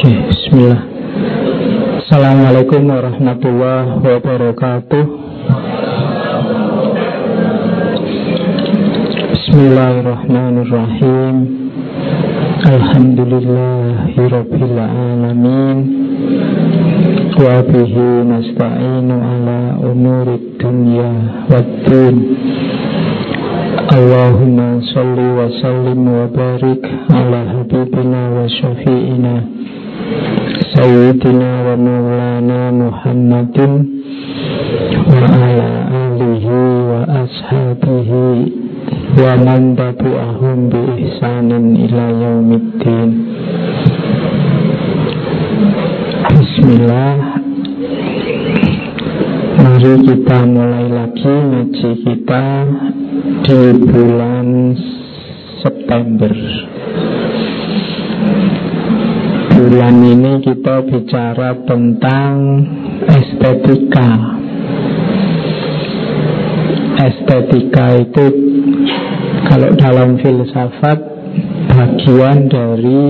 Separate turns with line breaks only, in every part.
Oke, bismillah. Assalamualaikum warahmatullahi wabarakatuh. Bismillahirrahmanirrahim. Alhamdulillahirabbil. Wa bihi nasta'inu ala umurid dunya waddin. Allahumma salli wa sallim wa barik ala habibina wa syafi'ina Sayyidina wa maulana Muhammadin wa ala alihi wa ashabihi wa man tabi'ahum bi ihsanin ila yaumiddin Bismillah Mari kita mulai lagi ngaji kita di bulan September Bulan ini kita bicara tentang estetika. Estetika itu kalau dalam filsafat bagian dari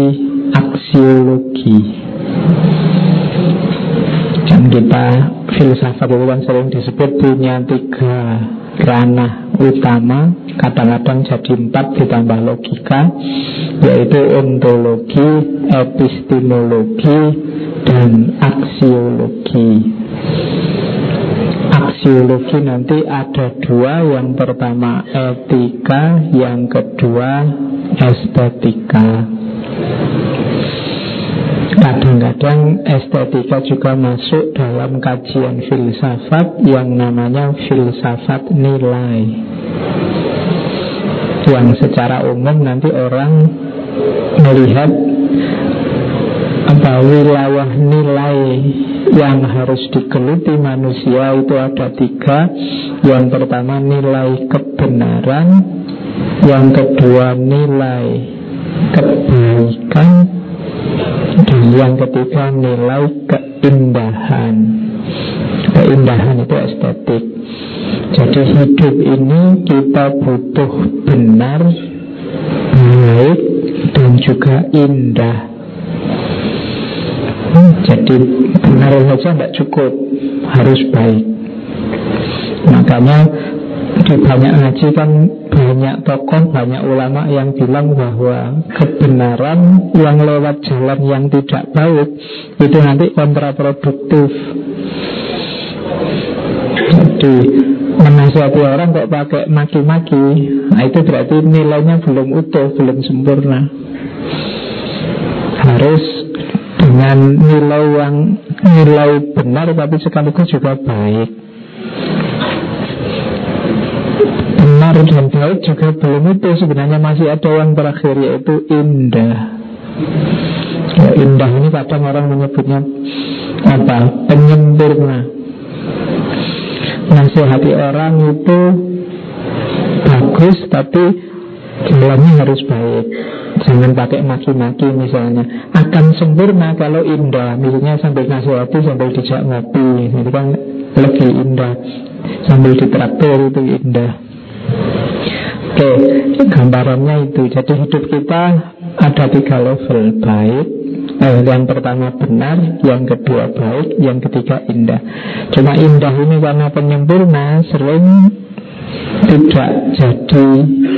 aksiologi dan kita filsafat kan sering disebut punya tiga ranah utama kadang-kadang jadi empat ditambah logika yaitu ontologi, epistemologi, dan aksiologi. Aksiologi nanti ada dua, yang pertama etika, yang kedua estetika. Kadang-kadang estetika juga masuk dalam kajian filsafat yang namanya filsafat nilai. Yang secara umum nanti orang melihat apa wilayah nilai yang harus digeluti manusia itu ada tiga. Yang pertama nilai kebenaran, yang kedua nilai kebaikan, yang ketiga nilai keindahan. Keindahan itu estetik. Jadi hidup ini kita butuh benar Baik dan juga indah. Jadi benar saja tidak cukup Harus baik. Makanya di banyak ngaji kan banyak tokoh, banyak ulama yang bilang bahwa kebenaran yang lewat jalan yang tidak baik itu nanti kontraproduktif. Jadi menasihati orang kok pakai maki-maki, nah itu berarti nilainya belum utuh, belum sempurna. Harus dengan nilai yang nilai benar tapi sekaligus juga baik. Benar dan baik juga belum itu. Sebenarnya masih ada yang terakhir yaitu indah. Ya, indah ini kadang orang menyebutnya apa? Penyempurna. Nasihati orang itu bagus tapi jalannya harus baik. Jangan pakai maki-maki misalnya. Akan sempurna kalau indah. Misalnya sambil nasihati sambil dijak ngopi. Itu kan lebih indah. Sambil ditraktir itu indah Oke, gambarannya itu. Jadi hidup kita ada tiga level baik. Eh, yang pertama benar, yang kedua baik, yang ketiga indah. Cuma indah ini karena penyempurna sering tidak jadi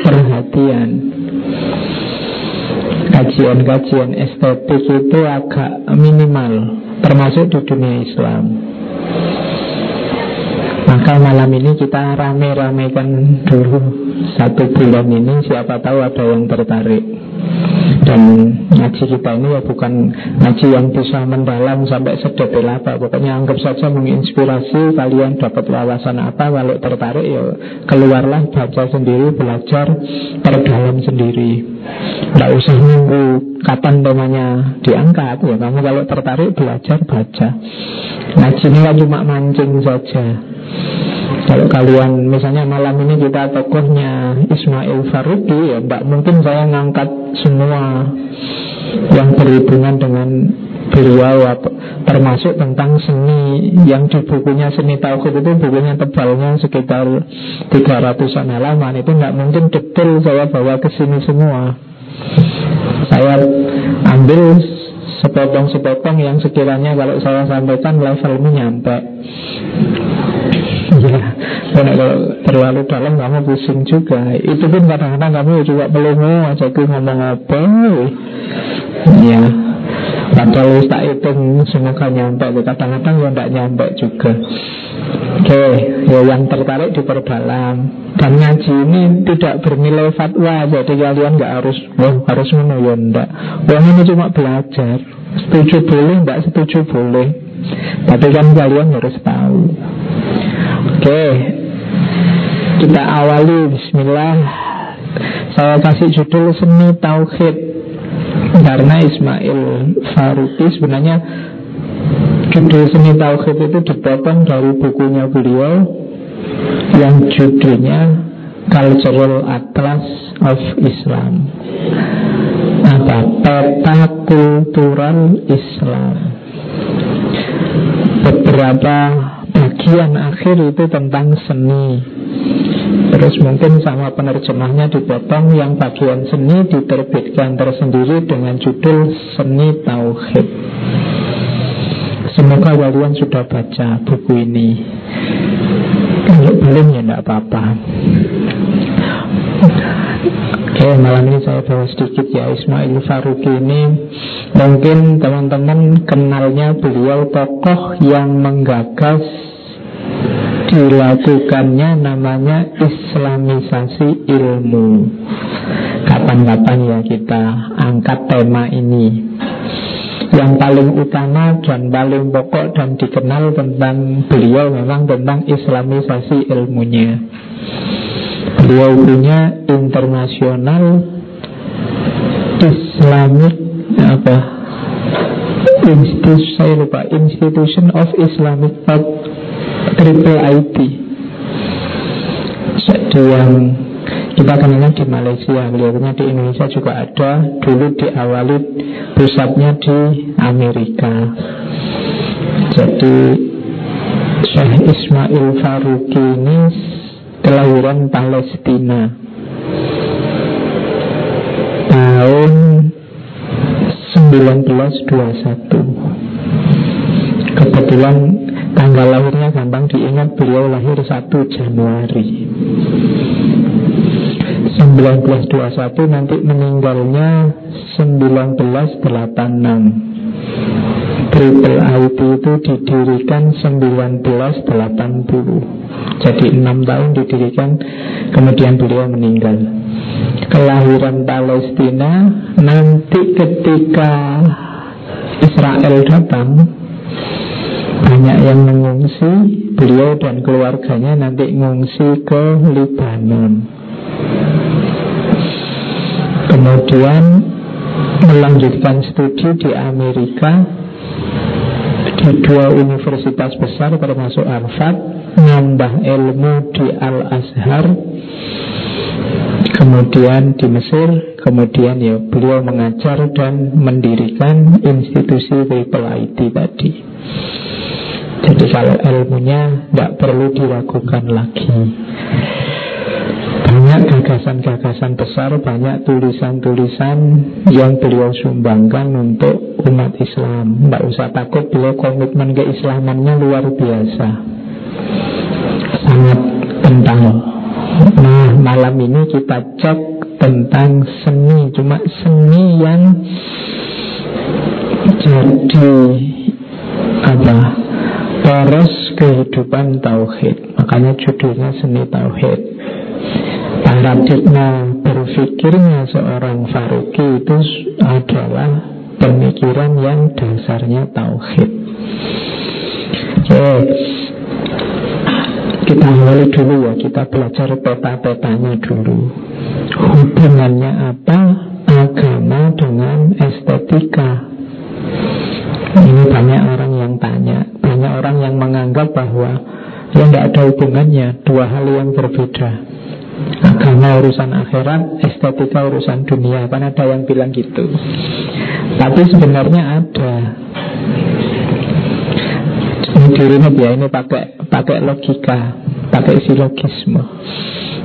perhatian. Kajian-kajian estetik itu agak minimal, termasuk di dunia Islam. Maka malam ini kita rame-ramekan dulu. Satu bulan ini siapa tahu ada yang tertarik dan ngaji kita ini ya bukan ngaji yang bisa mendalam sampai sedetail apa. Pokoknya anggap saja menginspirasi kalian dapat wawasan apa kalau tertarik ya keluarlah baca sendiri belajar terdalam sendiri. Tidak usah nunggu kapan temanya diangkat ya kamu kalau tertarik belajar baca. Ngaji ini kan cuma mancing saja kalau kalian misalnya malam ini kita tokohnya Ismail Faruqi ya Mbak mungkin saya ngangkat semua yang berhubungan dengan beliau termasuk tentang seni yang di bukunya seni tauhid itu bukunya tebalnya sekitar 300an halaman itu nggak mungkin detail saya bawa ke sini semua saya ambil sepotong-sepotong yang sekiranya kalau saya sampaikan levelmu nyampe. Ya, karena kalau terlalu dalam kamu pusing juga. Itu pun kadang-kadang kamu juga melongo aja aku ngomong apa. Ya, padahal tak hitung semoga nyampe. Kadang-kadang ya tidak nyampe juga. Oke, ya yang tertarik diperdalam Dan ngaji ini tidak bernilai fatwa Jadi kalian nggak harus Wah harus menurut ya enggak Wah ini cuma belajar Setuju boleh, enggak setuju boleh Tapi kan kalian harus tahu Oke. Kita awali. Bismillah. Saya kasih judul Seni Tauhid. Karena Ismail Faruqi sebenarnya Judul Seni Tauhid itu dipotong dari bukunya beliau Yang judulnya Cultural Atlas of Islam. Apa? Peta Kultural Islam. Beberapa bagian akhir itu tentang seni. Terus mungkin sama penerjemahnya dipotong Yang bagian seni diterbitkan tersendiri dengan judul Seni Tauhid. Semoga kalian sudah baca buku ini. Kalau belum ya tidak apa-apa. Oke, malam ini saya bawa sedikit ya Ismail Faruqi ini. Mungkin teman-teman kenalnya beliau tokoh yang menggagas Dilakukannya namanya Islamisasi ilmu. Kapan-kapan ya kita angkat tema ini. Yang paling utama dan paling pokok dan dikenal tentang beliau memang tentang islamisasi ilmunya. Beliau punya internasional Islamic apa? Institusi saya lupa. Institution of Islamic Thought Triple IT. Jadi yang kita kenalnya di Malaysia, beliaunya di Indonesia juga ada. Dulu diawali pusatnya di Amerika. Jadi Syekh Ismail Faruqi ini kelahiran Palestina tahun 1921. Kebetulan tanggal lahirnya gampang diingat beliau lahir 1 Januari. 1921 nanti meninggalnya 1986 Triple IT itu didirikan 1980 Jadi 6 tahun didirikan Kemudian beliau meninggal. Kelahiran Palestina Nanti ketika Israel datang Banyak yang mengungsi Beliau dan keluarganya nanti mengungsi ke Libanon Kemudian melanjutkan studi di Amerika di dua universitas besar termasuk Harvard, nambah ilmu di Al-Azhar, kemudian di Mesir, kemudian ya beliau mengajar dan mendirikan institusi Triple IT tadi. Jadi kalau ilmunya tidak perlu diragukan lagi. Banyak gagasan-gagasan besar, banyak tulisan-tulisan yang beliau sumbangkan untuk umat Islam. Tidak usah takut, beliau komitmen keislamannya luar biasa. Sangat kental. Nah, malam ini kita cek tentang seni. Cuma seni yang jadi apa poros kehidupan tauhid makanya judulnya seni tauhid Paradigma berpikirnya seorang Faruqi itu adalah pemikiran yang dasarnya tauhid. Oke, kita awali dulu ya, kita belajar peta-petanya dulu. Hubungannya apa agama dengan estetika? Ini banyak orang yang tanya, banyak orang menganggap bahwa ya tidak ada hubungannya, dua hal yang berbeda. Agama urusan akhirat, estetika urusan dunia. Kan ada yang bilang gitu. Tapi sebenarnya ada. Ini dirinya ya ini pakai pakai logika, pakai silogisme.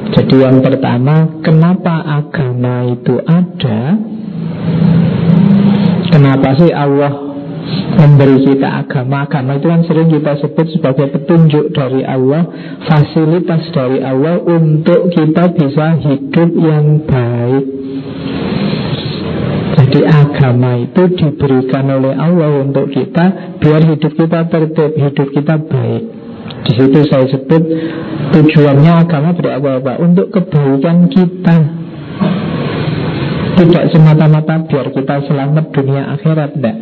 Jadi yang pertama, kenapa agama itu ada? Kenapa sih Allah memberi kita agama. Agama itu kan sering kita sebut sebagai petunjuk dari Allah Fasilitas dari Allah untuk kita bisa hidup yang baik. Jadi agama itu diberikan oleh Allah untuk kita Biar hidup kita tertib, hidup kita baik. Di situ saya sebut tujuannya agama berapa-apa untuk kebaikan kita. Tidak semata-mata biar kita selamat dunia akhirat, tidak.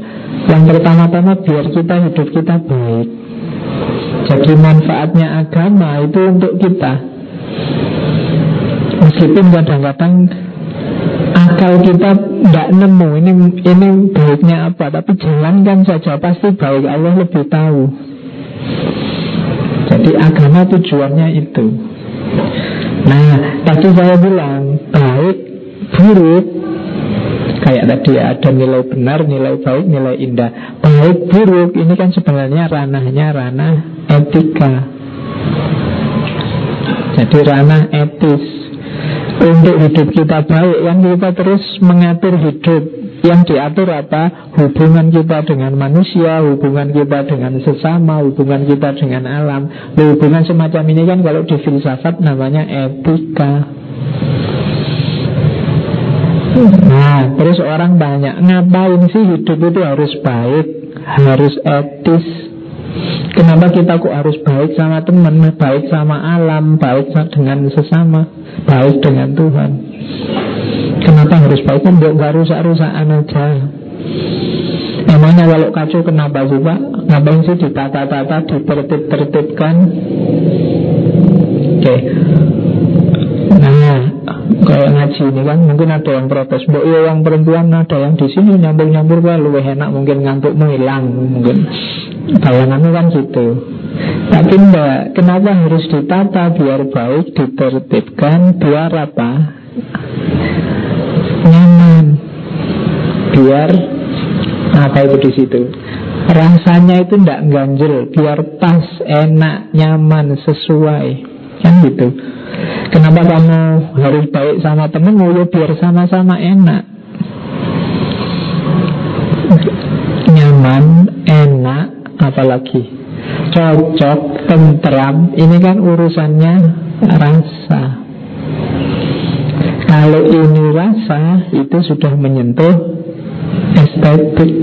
Yang pertama-tama biar kita hidup kita baik. Jadi manfaatnya agama itu untuk kita. Meskipun kadang-kadang akal kita tidak nemu ini ini baiknya apa, tapi jalankan saja pasti baik Allah lebih tahu. Jadi agama tujuannya itu. Nah, tadi saya bilang baik, buruk, kayak tadi ada nilai benar, nilai baik, nilai indah. Baik, buruk ini kan sebenarnya ranahnya ranah etika. Jadi ranah etis. Untuk hidup kita baik, yang kita terus mengatur hidup yang diatur apa? Hubungan kita dengan manusia, hubungan kita dengan sesama, hubungan kita dengan alam. Hubungan semacam ini kan kalau di filsafat namanya etika. Nah, terus orang banyak ngapain sih hidup itu harus baik, harus etis. Kenapa kita kok harus baik sama teman, baik sama alam, baik dengan sesama, baik dengan Tuhan? Kenapa harus baik? Kan nggak rusak-rusakan aja. Emangnya kalau kacau kenapa sih Pak? Ngapain sih ditata-tata, ditertib-tertibkan? Oke. Nah, kayak ngaji ini kan mungkin ada yang protes. Mbok ya yang perempuan ada yang di sini nyambur-nyambur kan lebih enak mungkin ngantukmu hilang mungkin. Bayangannya kan gitu. Tapi enggak, kenapa harus ditata biar baik, ditertibkan, biar apa? nyaman biar apa itu di situ rasanya itu tidak ganjel biar pas enak nyaman sesuai kan gitu kenapa kamu harus baik sama temenmu ya biar sama-sama enak. Nyaman enak apalagi. Cocok tentram. Ini kan urusannya rasa. Kalau ini rasa itu sudah menyentuh estetik.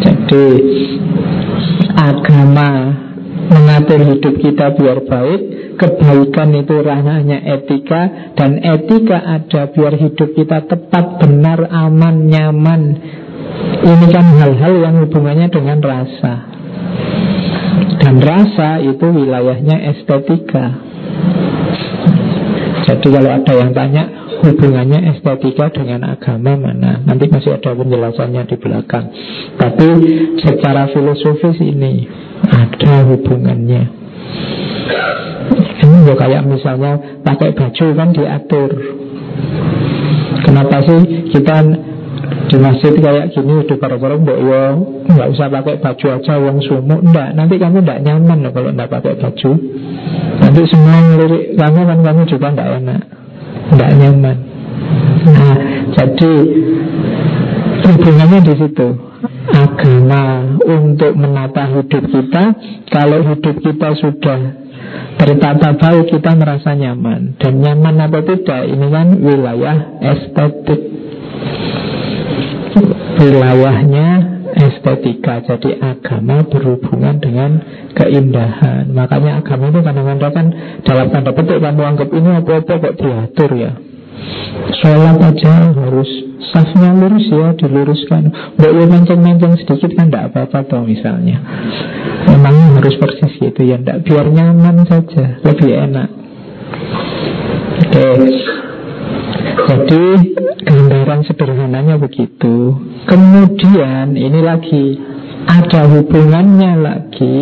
Jadi agama mengatur hidup kita biar baik, kebaikan itu ranahnya etika dan etika ada biar hidup kita tepat, benar, aman, nyaman. Ini kan hal-hal yang hubungannya dengan rasa. Dan rasa itu wilayahnya estetika. Jadi kalau ada yang tanya hubungannya estetika dengan agama mana? Nanti masih ada penjelasannya di belakang. Tapi secara filosofis ini ada hubungannya. Ini ya kayak misalnya pakai baju kan diatur. Kenapa sih kita di masjid kayak gini udah bareng-bareng mbak yo nggak usah pakai baju aja uang sumuk. Ndak nanti kamu ndak nyaman loh kalau ndak pakai baju. Nanti semua ngelirik kamu kan kamu juga ndak enak ndak nyaman. Nah jadi hubungannya di situ. Agama untuk menata hidup kita kalau hidup kita sudah tertata baik kita merasa nyaman. Dan nyaman atau tidak? Ini kan wilayah estetik. Wilayahnya estetika Jadi agama berhubungan dengan keindahan. Makanya agama itu kadang-kadang kan Dalam tanda petik kamu anggap ini apa-apa kok diatur ya. Sholat aja harus safnya lurus ya diluruskan. Mbak ya menceng-menceng sedikit kan tidak apa-apa misalnya. Memang harus persis gitu ya Tidak biar nyaman saja Lebih enak. Oke. okay. Jadi gambaran sederhananya begitu. Kemudian ini lagi ada hubungannya lagi.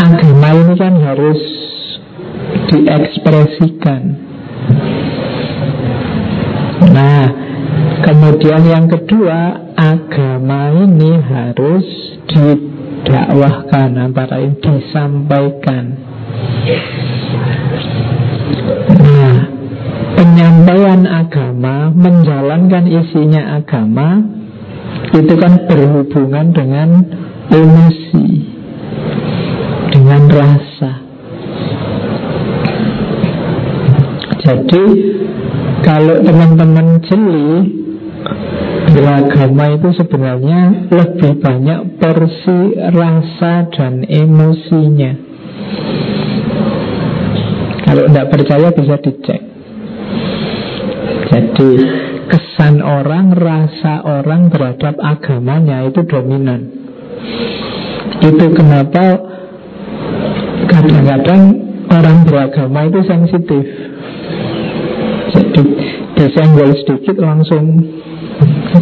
Agama ini kan harus diekspresikan. Nah, kemudian yang kedua, agama ini harus didakwahkan antara disampaikan. Penyampaian agama, menjalankan isinya agama, itu kan berhubungan dengan emosi, dengan rasa. Jadi kalau teman-teman jeli Beragama itu sebenarnya lebih banyak porsi rasa dan emosinya Kalau tidak percaya bisa dicek Jadi kesan orang, rasa orang terhadap agamanya itu dominan. Itu kenapa kadang-kadang orang beragama itu sensitif. Jadi disenggol sedikit langsung.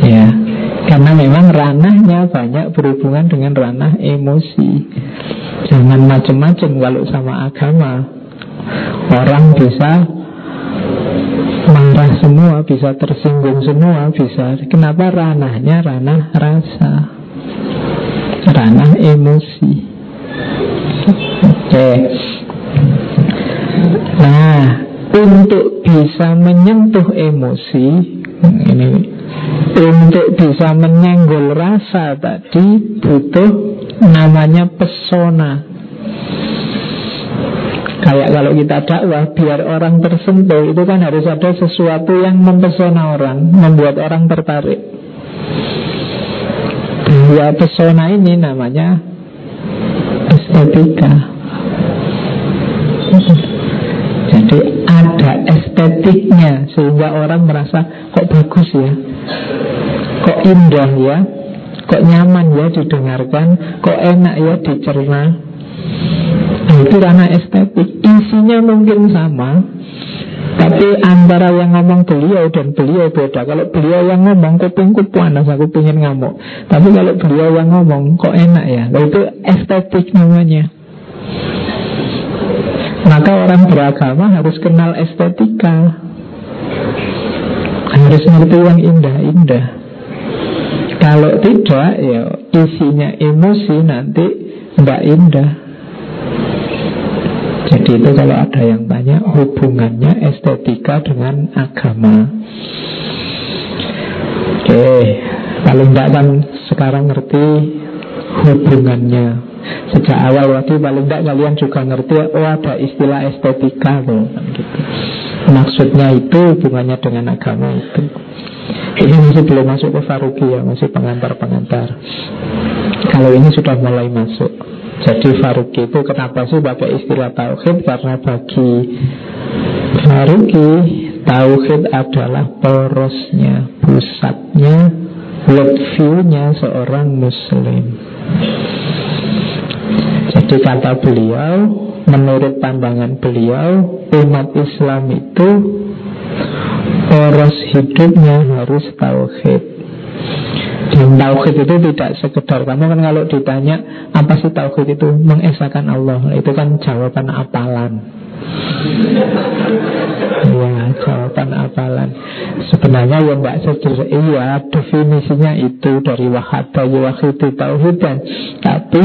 Ya karena memang ranahnya banyak berhubungan dengan ranah emosi. Jangan macam-macam kalau sama agama. Orang bisa marah semua bisa tersinggung semua bisa. Kenapa ranahnya ranah rasa? Ranah emosi. Oke. Nah untuk bisa menyentuh emosi ini untuk bisa menyenggol rasa tadi butuh namanya pesona Kayak kalau kita dakwah biar orang tersentuh itu kan harus ada sesuatu yang mempesona orang, membuat orang tertarik. Ya pesona ini namanya estetika. Jadi ada estetiknya sehingga orang merasa kok bagus ya Kok indah ya Kok nyaman ya didengarkan Kok enak ya dicerna Itu ranah estetik. Isinya mungkin sama tapi antara yang ngomong beliau dan beliau beda. Kalau beliau yang ngomong kupingku panas Aku pengen ngamuk. Tapi kalau beliau yang ngomong kok enak ya? Nah, Itu estetik namanya. Maka orang beragama harus kenal estetika. Harus ngerti yang indah-indah. Kalau tidak ya isinya emosi nanti tidak indah Jadi itu kalau ada yang banyak hubungannya estetika dengan agama Oke Paling tidak kan sekarang ngerti hubungannya Sejak awal waktu paling tidak kalian juga ngerti Oh ada istilah estetika loh gitu. Maksudnya itu hubungannya dengan agama itu ini masih belum masuk ke Faruqi ya, masih pengantar-pengantar. Kalau ini sudah mulai masuk. Jadi Faruqi itu kenapa sih pakai istilah tauhid? Karena bagi Faruqi tauhid adalah porosnya, pusatnya, worldview-nya seorang muslim. Jadi kata beliau, menurut pandangan beliau, umat Islam itu poros hidupnya harus tauhid dan tauhid itu tidak sekedar. Kamu kan kalau ditanya Apa sih tauhid itu? Mengesahkan Allah. Itu kan jawaban apalan. Ya jawaban apalan. Sebenarnya ya mbak sederhana. Iya definisinya itu Dari wahada yuwahidu tauhidan. Tapi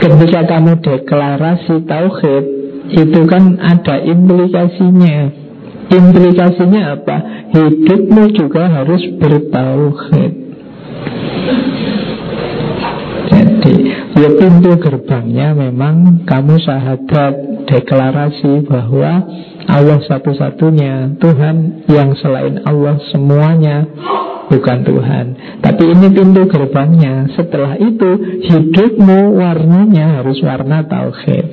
Ketika kamu deklarasi tauhid Itu kan ada implikasinya. Implikasinya apa? Hidupmu juga harus bertauhid Jadi ya pintu gerbangnya memang kamu syahadat deklarasi bahwa Allah satu-satunya Tuhan yang selain Allah semuanya bukan Tuhan. Tapi ini pintu gerbangnya. Setelah itu hidupmu warnanya harus warna tauhid.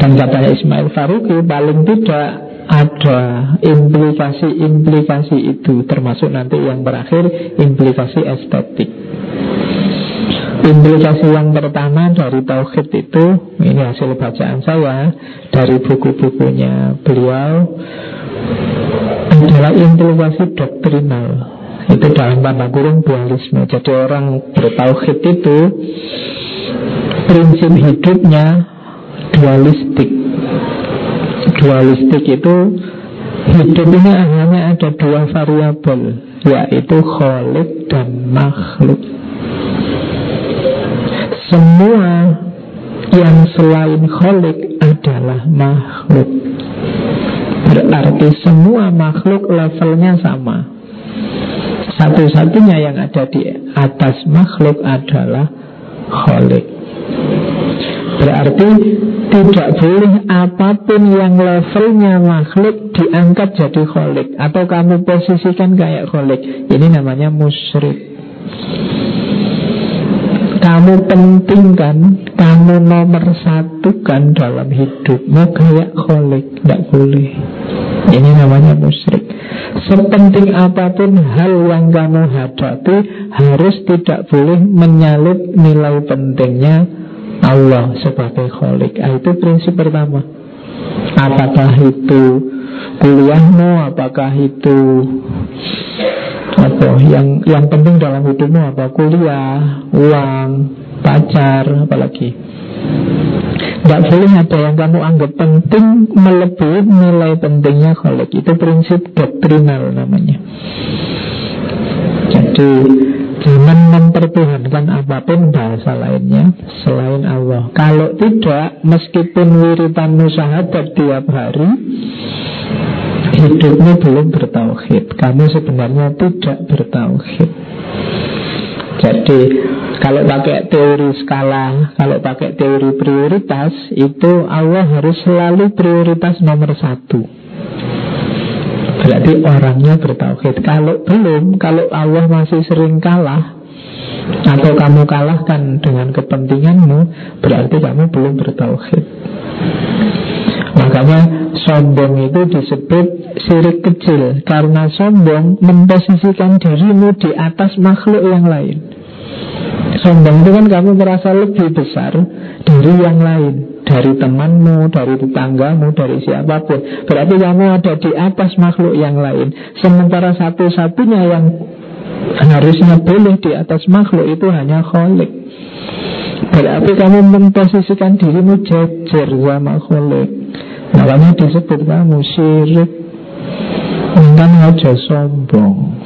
Dan katanya Ismail Faruqi paling tidak ada implikasi-implikasi itu termasuk nanti yang berakhir implikasi estetik. Implikasi yang pertama dari tauhid itu ini hasil bacaan saya dari buku-bukunya beliau adalah implikasi doktrinal. Itu dalam tanda kurung dualisme. Jadi orang bertauhid itu prinsip hidupnya dualistik dualistik itu hidup ini hanya ada dua variabel yaitu kholik dan makhluk. Semua yang selain kholik adalah makhluk. Berarti semua makhluk levelnya sama. Satu-satunya yang ada di atas makhluk adalah Kholik Berarti tidak boleh apa pun yang levelnya makhluk diangkat jadi kholik. Atau kamu posisikan kayak kholik. Ini namanya musyrik. Kamu pentingkan Kamu nomor satu kan dalam hidupmu Kayak kholik. Tidak boleh. Ini namanya musyrik. Sepenting apa pun hal yang kamu hadapi Harus tidak boleh menyalip nilai pentingnya Allah sebagai kholik ah, Itu prinsip pertama. Apakah itu kuliahmu? Apakah itu apa yang yang penting dalam hidupmu? Apa kuliah uang pacar apalagi? Tidak boleh ada yang kamu anggap penting melebihi nilai pentingnya kholik itu prinsip doktrinal namanya. Jadi jangan mempertuhankan apa pun bahasa lainnya selain Allah. Kalau tidak meskipun wiritanmu sahabat tiap hari hidupmu belum bertauhid. Kamu sebenarnya tidak bertauhid. Jadi kalau pakai teori skala Kalau pakai teori prioritas Itu Allah harus selalu prioritas nomor satu Berarti orangnya bertauhid. Kalau belum Kalau Allah masih sering kalah Atau kamu kalahkan dengan kepentinganmu Berarti kamu belum bertauhid. Makanya sombong itu disebut sirik kecil. Karena sombong memposisikan dirimu di atas makhluk yang lain. Sombong itu kan kamu merasa lebih besar dari yang lain Dari temanmu, dari tetanggamu, dari siapa pun. Berarti kamu ada di atas makhluk yang lain. Sementara satu-satunya yang harusnya boleh di atas makhluk itu hanya kholik Berarti kamu memposisikan dirimu jejer sama kholik Makanya disebut kamu syirik. Kan aja sombong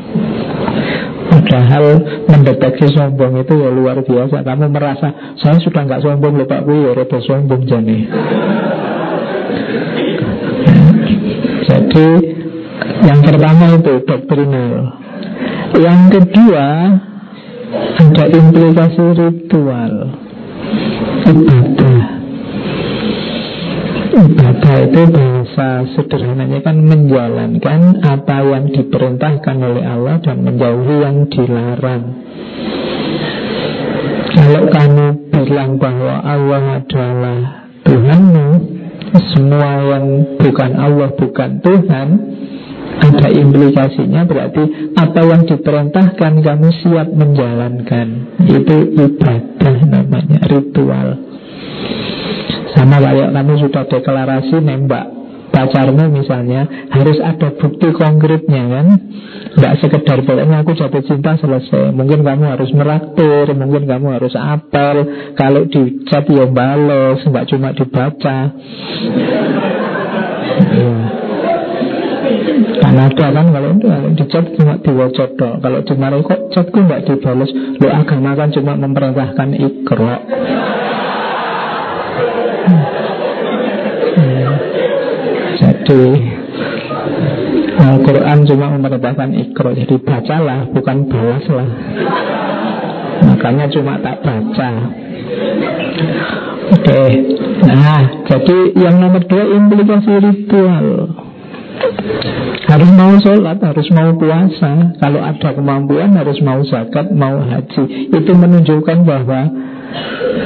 Padahal mendeteksi sombong itu ya luar biasa. Kamu merasa Saya sudah nggak sombong loh Pak ya rada sombong jani Jadi Yang pertama itu doktrinal. Yang kedua Ada implikasi ritual. Ibadah. Ibadah itu sederhananya kan menjalankan apa yang diperintahkan oleh Allah dan menjauhi yang dilarang. Kalau kamu bilang bahwa Allah adalah Tuhanmu, semua yang bukan Allah bukan Tuhan, ada implikasinya berarti apa yang diperintahkan kamu siap menjalankan. Itu ibadah namanya, ritual. Sama kayak kamu sudah deklarasi nembak pacarmu misalnya Harus ada bukti konkretnya kan? Tidak sekedar pokoknya aku jatuh cinta selesai. Mungkin kamu harus meraktir Mungkin kamu harus apel. Kalau di chat ya balas Nggak cuma dibaca. Ya. Kan ada kan kalau itu di chat cuma dong Kalau dimarahi kok chatku nggak dibalas. Lo agama kan cuma memerintahkan ikro Jadi Al-Quran cuma memerintahkan ikro Jadi bacalah bukan balaslah Makanya cuma tak baca. Oke Nah jadi yang nomor dua implikasi ritual. Harus mau sholat, harus mau puasa. Kalau ada kemampuan harus mau zakat, mau haji. Itu menunjukkan bahwa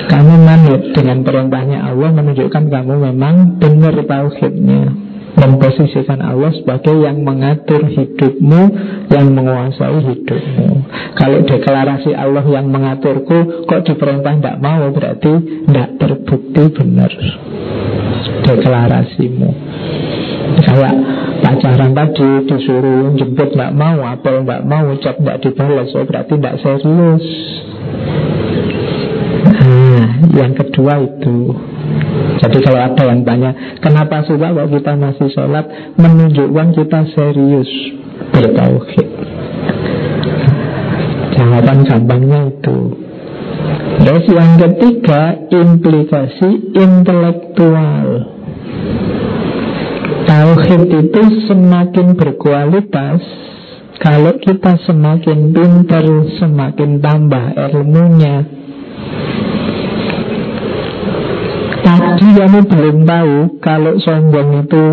kamu manut dengan perintahnya Allah menunjukkan kamu memang benar tauhidnya memposisikan Allah sebagai yang mengatur hidupmu, yang menguasai hidupmu. Kalau deklarasi Allah yang mengaturku, kok diperintah tidak mau, berarti tidak terbukti benar deklarasimu. Kayak pacaran tadi disuruh jemput tidak mau, apel tidak mau, ucap tidak dibalas, oh berarti tidak serius. Nah, yang kedua itu Jadi kalau ada yang tanya Kenapa suka kok kita masih sholat? Menunjukkan kita serius. Bertauhid. Jawaban gampangnya itu. Terus yang ketiga Implikasi intelektual. Tauhid itu semakin berkualitas kalau kita semakin pintar, semakin tambah ilmunya. Tadi kamu belum tahu kalau sombong itu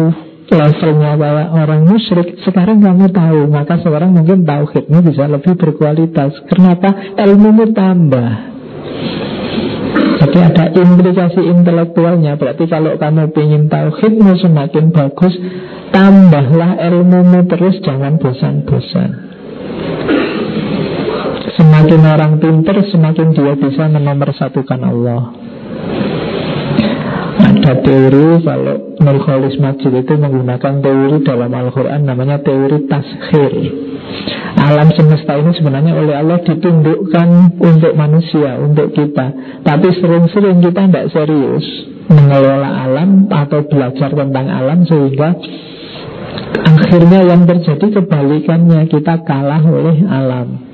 levelnya kayak orang musyrik. Sekarang kamu tahu Maka sekarang mungkin tauhidmu bisa lebih berkualitas. Kenapa? Ilmumu tambah. Jadi ada implikasi intelektualnya. Berarti kalau kamu ingin tauhidmu semakin bagus Tambahlah ilmumu terus Jangan bosan-bosan. Semakin orang pintar Semakin dia bisa menomorsatukan Allah ada teori kalau Nurholis Majid itu menggunakan teori dalam Al-Quran namanya teori taskhir Alam semesta ini sebenarnya oleh Allah ditundukkan untuk manusia, untuk kita. Tapi sering-sering kita tidak serius mengelola alam atau belajar tentang alam Sehingga akhirnya yang terjadi kebalikannya kita kalah oleh alam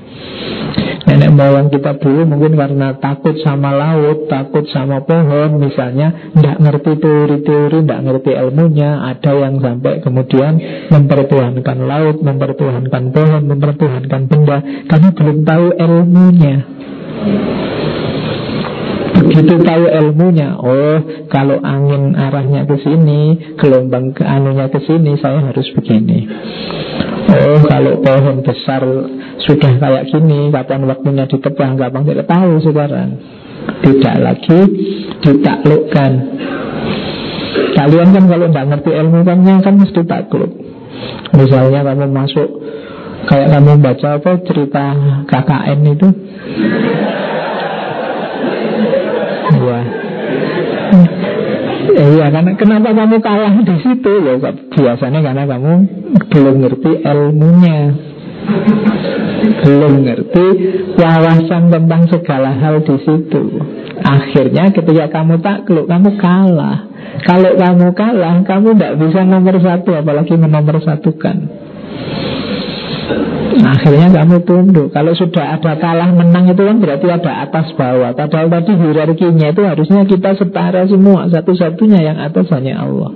Nenek moyang kita dulu mungkin karena takut sama laut, takut sama pohon misalnya, tidak ngerti teori-teori, tidak ngerti ilmunya, ada yang sampai kemudian mempertuhankan laut, mempertuhankan pohon, mempertuhankan benda, karena belum tahu ilmunya. Begitu tahu ilmunya, oh kalau angin arahnya ke sini, gelombang ke anunya ke sini, saya harus begini. Oh kalau pohon besar sudah kayak gini Kapan waktunya ditebang Kapan tidak tahu sekarang. Tidak lagi ditaklukkan. Kalian kan kalau tidak ngerti ilmu kan kan mesti takluk. Misalnya kamu masuk Kayak kamu baca apa cerita KKN itu Wah Iya, karena kenapa kamu kalah di situ loh? Biasanya karena kamu belum ngerti ilmunya, belum ngerti wawasan tentang segala hal di situ. Akhirnya ketika kamu takluk, kamu kalah. Kalau kamu kalah, kamu tidak bisa nomor satu, apalagi menomor satukan. Akhirnya kamu tunduk. Kalau sudah ada kalah menang itu kan berarti ada atas bawah. Padahal tadi hierarkinya itu harusnya kita setara semua. Satu-satunya yang atas hanya Allah.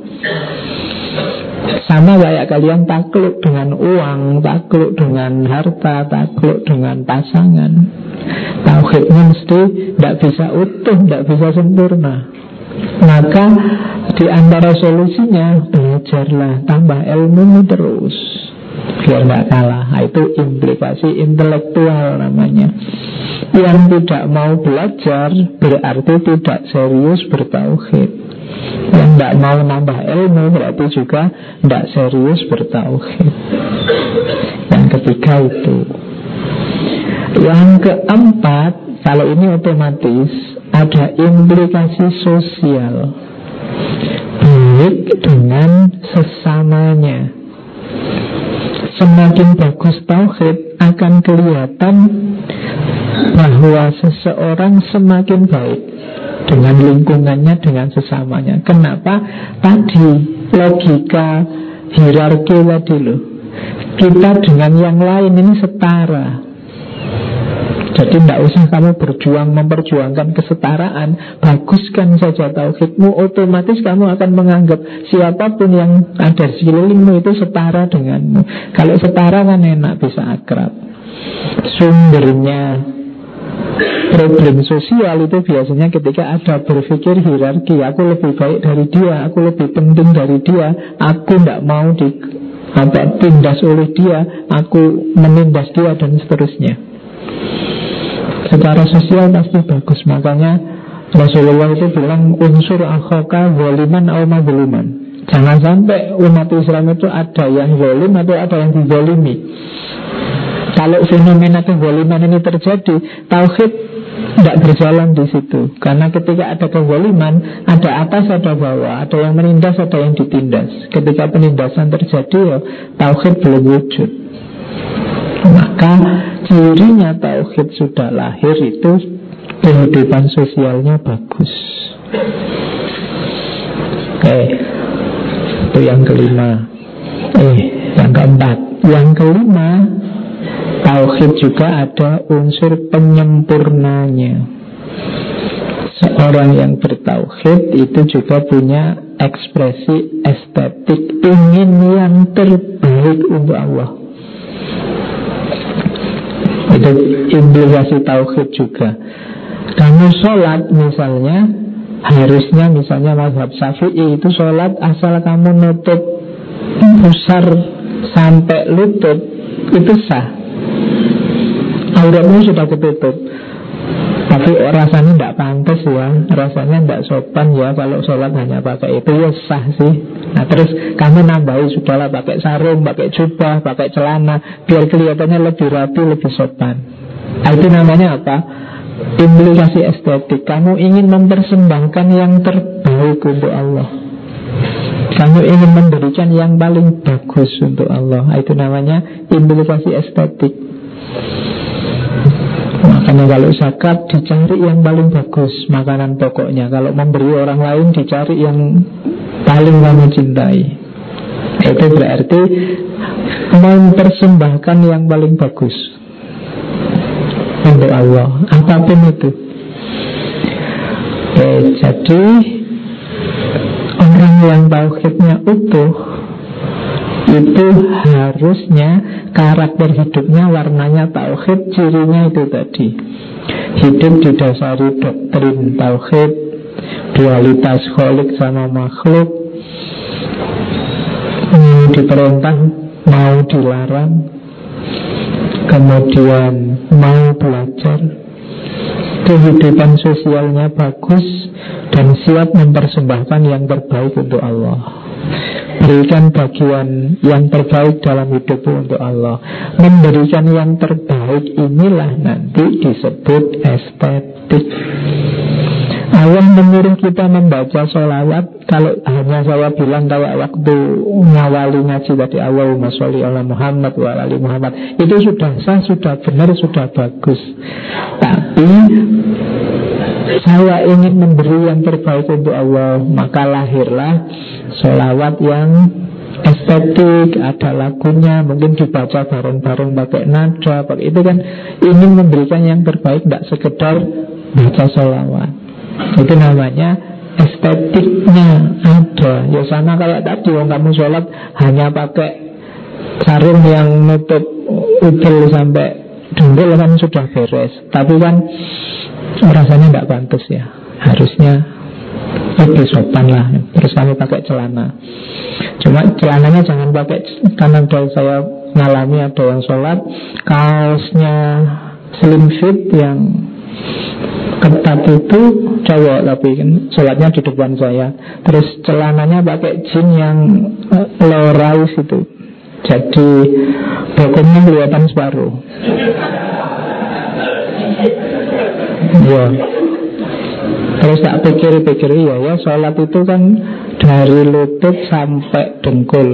Sama kayak kalian takluk dengan uang, takluk dengan harta, takluk dengan pasangan. Tauhidnya mesti tidak bisa utuh, tidak bisa sempurna. Maka di antara solusinya belajarlah, tambah ilmu terus biar nggak kalah. Nah, itu implikasi intelektual namanya. Yang tidak mau belajar berarti tidak serius bertauhid. Yang tidak mau nambah ilmu berarti juga tidak serius bertauhid. Yang ketiga itu. Yang keempat kalau ini otomatis ada implikasi sosial. Baik dengan sesamanya Semakin bagus tauhid akan kelihatan bahwa seseorang semakin baik dengan lingkungannya, dengan sesamanya. Kenapa? Tadi logika hierarki tadi loh. Kita dengan yang lain ini setara. Jadi tidak usah kamu berjuang memperjuangkan kesetaraan. Baguskan saja tauhidmu Otomatis kamu akan menganggap Siapa pun yang ada di sekelilingmu itu setara denganmu. Kalau setara kan enak bisa akrab. Sumbernya problem sosial itu biasanya ketika ada berpikir hierarki Aku lebih baik dari dia Aku lebih penting dari dia Aku tidak mau di apa tindas oleh dia Aku menindas dia dan seterusnya secara sosial pasti bagus. Makanya Rasulullah itu bilang unsur akhaka zaliman au mazluman Jangan sampai umat Islam itu ada yang zalim atau ada yang dizalimi. Kalau fenomena kezaliman ini terjadi Tauhid tidak berjalan di situ. Karena ketika ada kezaliman Ada atas, ada bawah. Ada yang menindas, ada yang ditindas. Ketika penindasan terjadi ya, Tauhid belum wujud. Maka cirinya tauhid sudah lahir itu kehidupan sosialnya bagus. Oke, itu yang kelima. Eh, yang keempat. Yang kelima, tauhid juga ada unsur penyempurnanya. Seorang yang bertauhid itu juga punya ekspresi estetik ingin yang terbaik untuk Allah. Itu implikasi tauhid juga. Kamu sholat misalnya Harusnya misalnya mazhab syafi'i itu sholat asal kamu nutup besar sampai lutut Itu sah Auratmu sudah ketutup tapi rasanya tidak pantas ya. Rasanya tidak sopan ya Kalau sholat hanya pakai itu. Ya sah sih. Nah terus kamu nambahi Sudahlah pakai sarung, pakai jubah, pakai celana Biar kelihatannya lebih rapi, lebih sopan. Nah, Itu namanya apa? Implikasi estetik. Kamu ingin mempersembahkan yang terbaik untuk Allah. Kamu ingin memberikan yang paling bagus untuk Allah. Itu namanya implikasi estetik Makanya kalau zakat dicari yang paling bagus makanan pokoknya. Kalau memberi orang lain dicari yang paling kamu cintai. Itu berarti mempersembahkan yang paling bagus untuk Allah. Apa pun itu. Oke, jadi orang yang tauhidnya utuh itu harusnya karakter hidupnya warnanya tauhid cirinya itu tadi. Hidup didasari doktrin tauhid dualitas kholik sama makhluk. Mau diperintah mau dilarang. Kemudian mau belajar. Kehidupan sosialnya bagus dan siap mempersembahkan yang terbaik untuk Allah Berikan bagian yang terbaik dalam hidupmu untuk Allah. Memberikan yang terbaik inilah nanti disebut estetik. Allah menyuruh kita membaca sholawat. Kalau hanya saya bilang kayak waktu ngawali ngaji tadi Allahumma sholli ala Muhammad wa Muhammad. Itu sudah sah, sudah benar, sudah bagus. Tapi saya ingin memberi yang terbaik untuk Allah. Maka lahirlah Solawat yang estetik, ada lagunya, mungkin dibaca bareng-bareng pakai nada, pakai itu kan ingin memberikan yang terbaik, tidak sekedar baca solawat. Itu namanya estetiknya ada. Ya sama kayak tadi, kalau kamu sholat hanya pakai sarung yang nutup udel sampai dengkul kan sudah beres. Tapi kan rasanya tidak pantas ya. Harusnya lebih sopan lah. Terus kami pakai celana. Cuma celananya jangan pakai karena saya ngalami ada yang sholat kaosnya slim fit yang ketat itu cowok tapi kan sholatnya di depan saya. Terus celananya pakai jean yang eh, low rise itu. Jadi bokongnya kelihatan separuh. Ya Terus tak pikir-pikir ya ya sholat itu kan dari lutut sampai dengkul.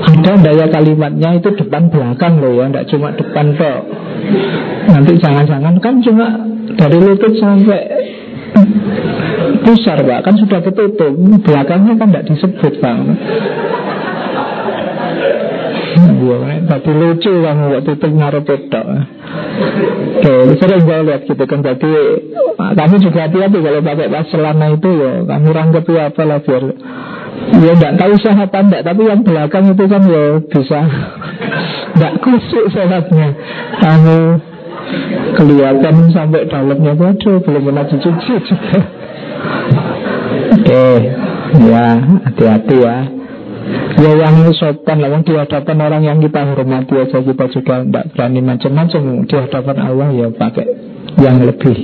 Ada daya kalimatnya itu depan belakang loh ya, tidak cuma depan kok. Nanti jangan-jangan kan cuma dari lutut sampai pusar pak, kan sudah ketutup. Belakangnya kan tidak disebut bang. Tapi lucu kamu waktu itu ngarep itu. Oke, sering gue lihat gitu kan. Jadi kamu juga hati-hati kalau pakai pas celana itu ya. Kamu rangkep ya apa lah biar Ya enggak tahu sah apa enggak Tapi yang belakang itu kan ya bisa Enggak kusuk sholatnya Kamu kelihatan sampai dalamnya Waduh belum pernah dicuci juga Oke Ya hati-hati ya Ya yang sopan lah Di hadapan orang yang kita hormati aja Kita juga tidak berani macam-macam Di hadapan Allah ya pakai yang lebih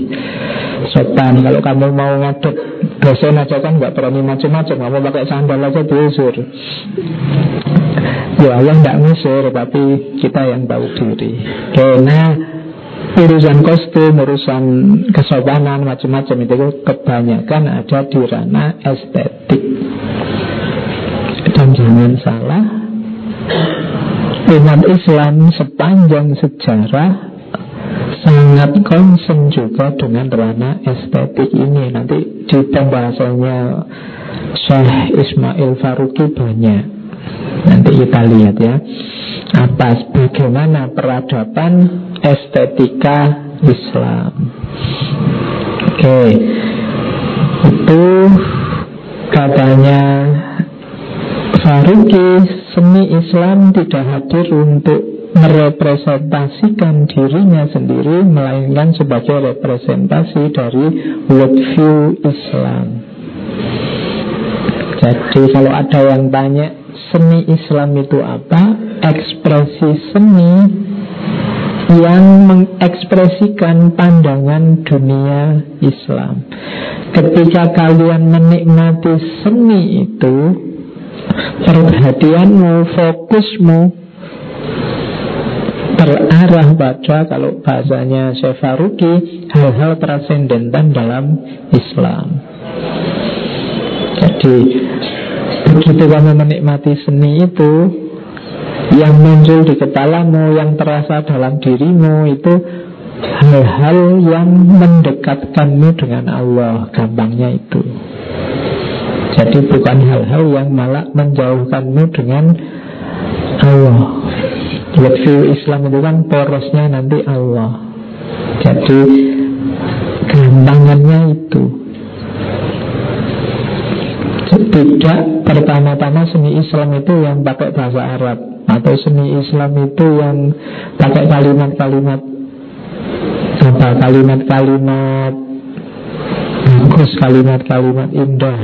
sopan. Kalau kamu mau ngadep dosen aja kan nggak berani macam-macam Kamu pakai sandal aja diusir. Ya Allah tidak ngusir Tapi kita yang tahu diri. Karena urusan kostum, urusan kesopanan macam-macam itu kebanyakan ada di ranah estetik. Jangan salah Umat Islam sepanjang sejarah sangat concern juga dengan ranah estetik ini. Nanti di pembahasannya Syekh Ismail Faruqi banyak. Nanti kita lihat ya. Atas bagaimana peradaban estetika Islam. Oke. Itu Katanya Faruqi seni Islam tidak hadir untuk merepresentasikan dirinya sendiri melainkan sebagai representasi dari worldview Islam. Jadi kalau ada yang tanya seni Islam itu apa? Ekspresi seni yang mengekspresikan pandangan dunia Islam. Ketika kalian menikmati seni itu, perhatianmu, fokusmu terarah pada kalau bahasanya Syefaruki hal-hal transcendental dalam Islam. Jadi begitu kamu menikmati seni itu, yang muncul di kepalamu, yang terasa dalam dirimu itu hal-hal yang mendekatkanmu dengan Allah, gampangnya itu. Jadi bukan hal-hal yang malah menjauhkanmu dengan Allah. Worldview Islam itu kan porosnya nanti Allah. Jadi gampangannya itu. Tidak pertama-tama seni Islam itu yang pakai bahasa Arab atau seni Islam itu yang pakai kalimat-kalimat apa kalimat-kalimat bagus kalimat-kalimat indah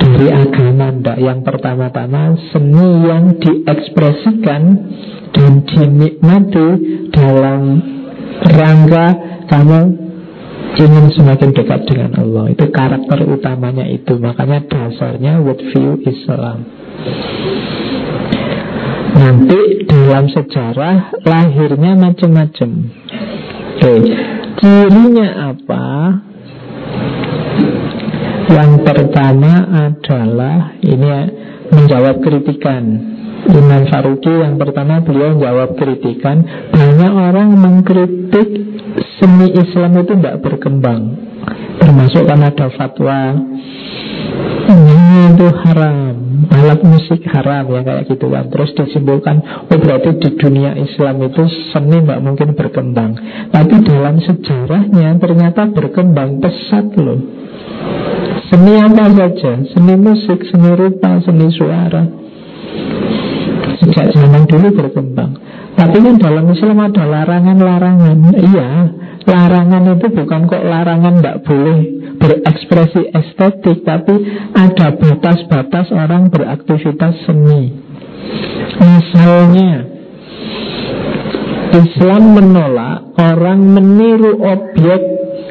dari agama ndak yang pertama-tama seni yang diekspresikan dan dinikmati dalam rangka kamu ingin semakin dekat dengan Allah itu karakter utamanya itu makanya dasarnya worldview Islam Nanti dalam sejarah lahirnya macam-macam. Oke, cirinya apa? Yang pertama adalah ini menjawab kritikan. Imam Faruqi yang pertama beliau menjawab kritikan. Banyak orang mengkritik seni Islam itu tidak berkembang. Termasuk kan ada fatwa Ini itu haram alat musik haram ya kayak gitu kan terus disimpulkan oh berarti di dunia Islam itu seni nggak mungkin berkembang. Tapi dalam sejarahnya ternyata berkembang pesat loh seni apa saja. Seni musik seni rupa seni suara. Sejak zaman dulu berkembang. Tapi kan dalam Islam ada larangan-larangan. Iya larangan itu bukan kok larangan nggak boleh berekspresi estetik, tapi ada batas-batas orang beraktivitas seni. Misalnya, Islam menolak orang meniru objek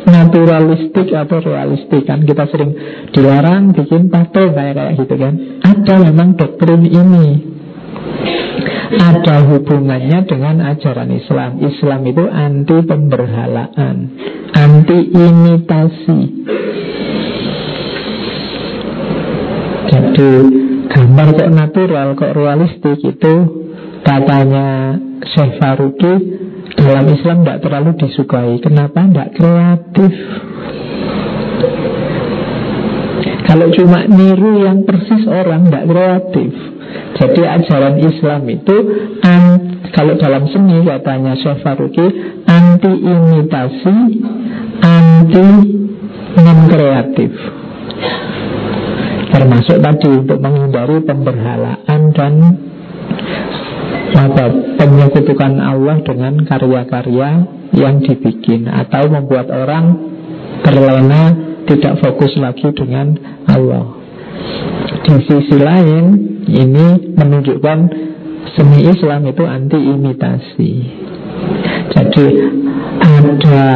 naturalistik atau realistik kan kita sering dilarang bikin patung kayak kayak gitu kan ada memang doktrin ini ada hubungannya dengan ajaran Islam. Islam itu anti pemberhalaan, anti imitasi. Jadi gambar kok natural, kok realistik itu katanya Syekh Faruqi dalam Islam tidak terlalu disukai. Kenapa? Tidak kreatif. Kalau cuma niru yang persis orang tidak kreatif. Jadi ajaran Islam itu an, kalau dalam seni katanya Syekh Faruqi anti imitasi, anti non kreatif. Termasuk tadi untuk menghindari pemberhalaan dan apa penyekutukan Allah dengan karya-karya yang dibikin atau membuat orang terlena tidak fokus lagi dengan Allah. Di sisi lain, ini menunjukkan seni Islam itu anti imitasi. Jadi ada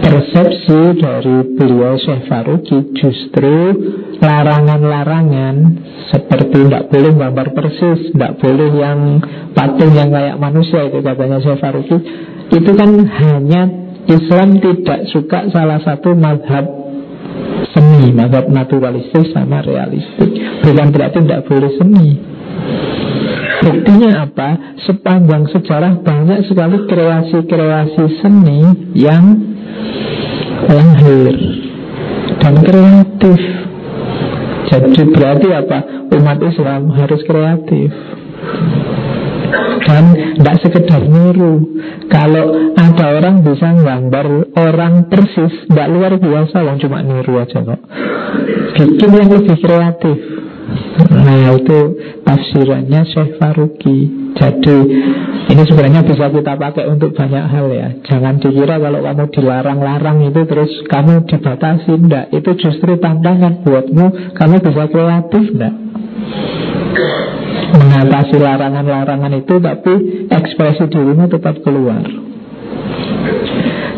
persepsi dari beliau Syekh Faruqi justru larangan-larangan seperti tidak boleh gambar persis, tidak boleh yang patung yang kayak manusia itu katanya Syekh Faruqi. Itu kan hanya Islam tidak suka salah satu madhab seni Mazhab naturalistik sama realistik. Bukan berarti tidak boleh seni. Buktinya apa? Sepanjang sejarah banyak sekali kreasi-kreasi seni yang lahir dan kreatif. Jadi berarti apa? Umat Islam harus kreatif. Dan tidak sekedar niru Kalau ada orang bisa gambar orang persis Tidak luar biasa yang cuma niru aja kok Bikin yang lebih kreatif Nah itu tafsirannya Syekh Faruqi. Jadi ini sebenarnya bisa kita pakai untuk banyak hal ya. Jangan dikira kalau kamu dilarang-larang itu terus kamu dibatasi. Tidak, itu justru tantangan buatmu. Kamu bisa kreatif enggak Mengatasi larangan-larangan itu Tapi ekspresi dirimu tetap keluar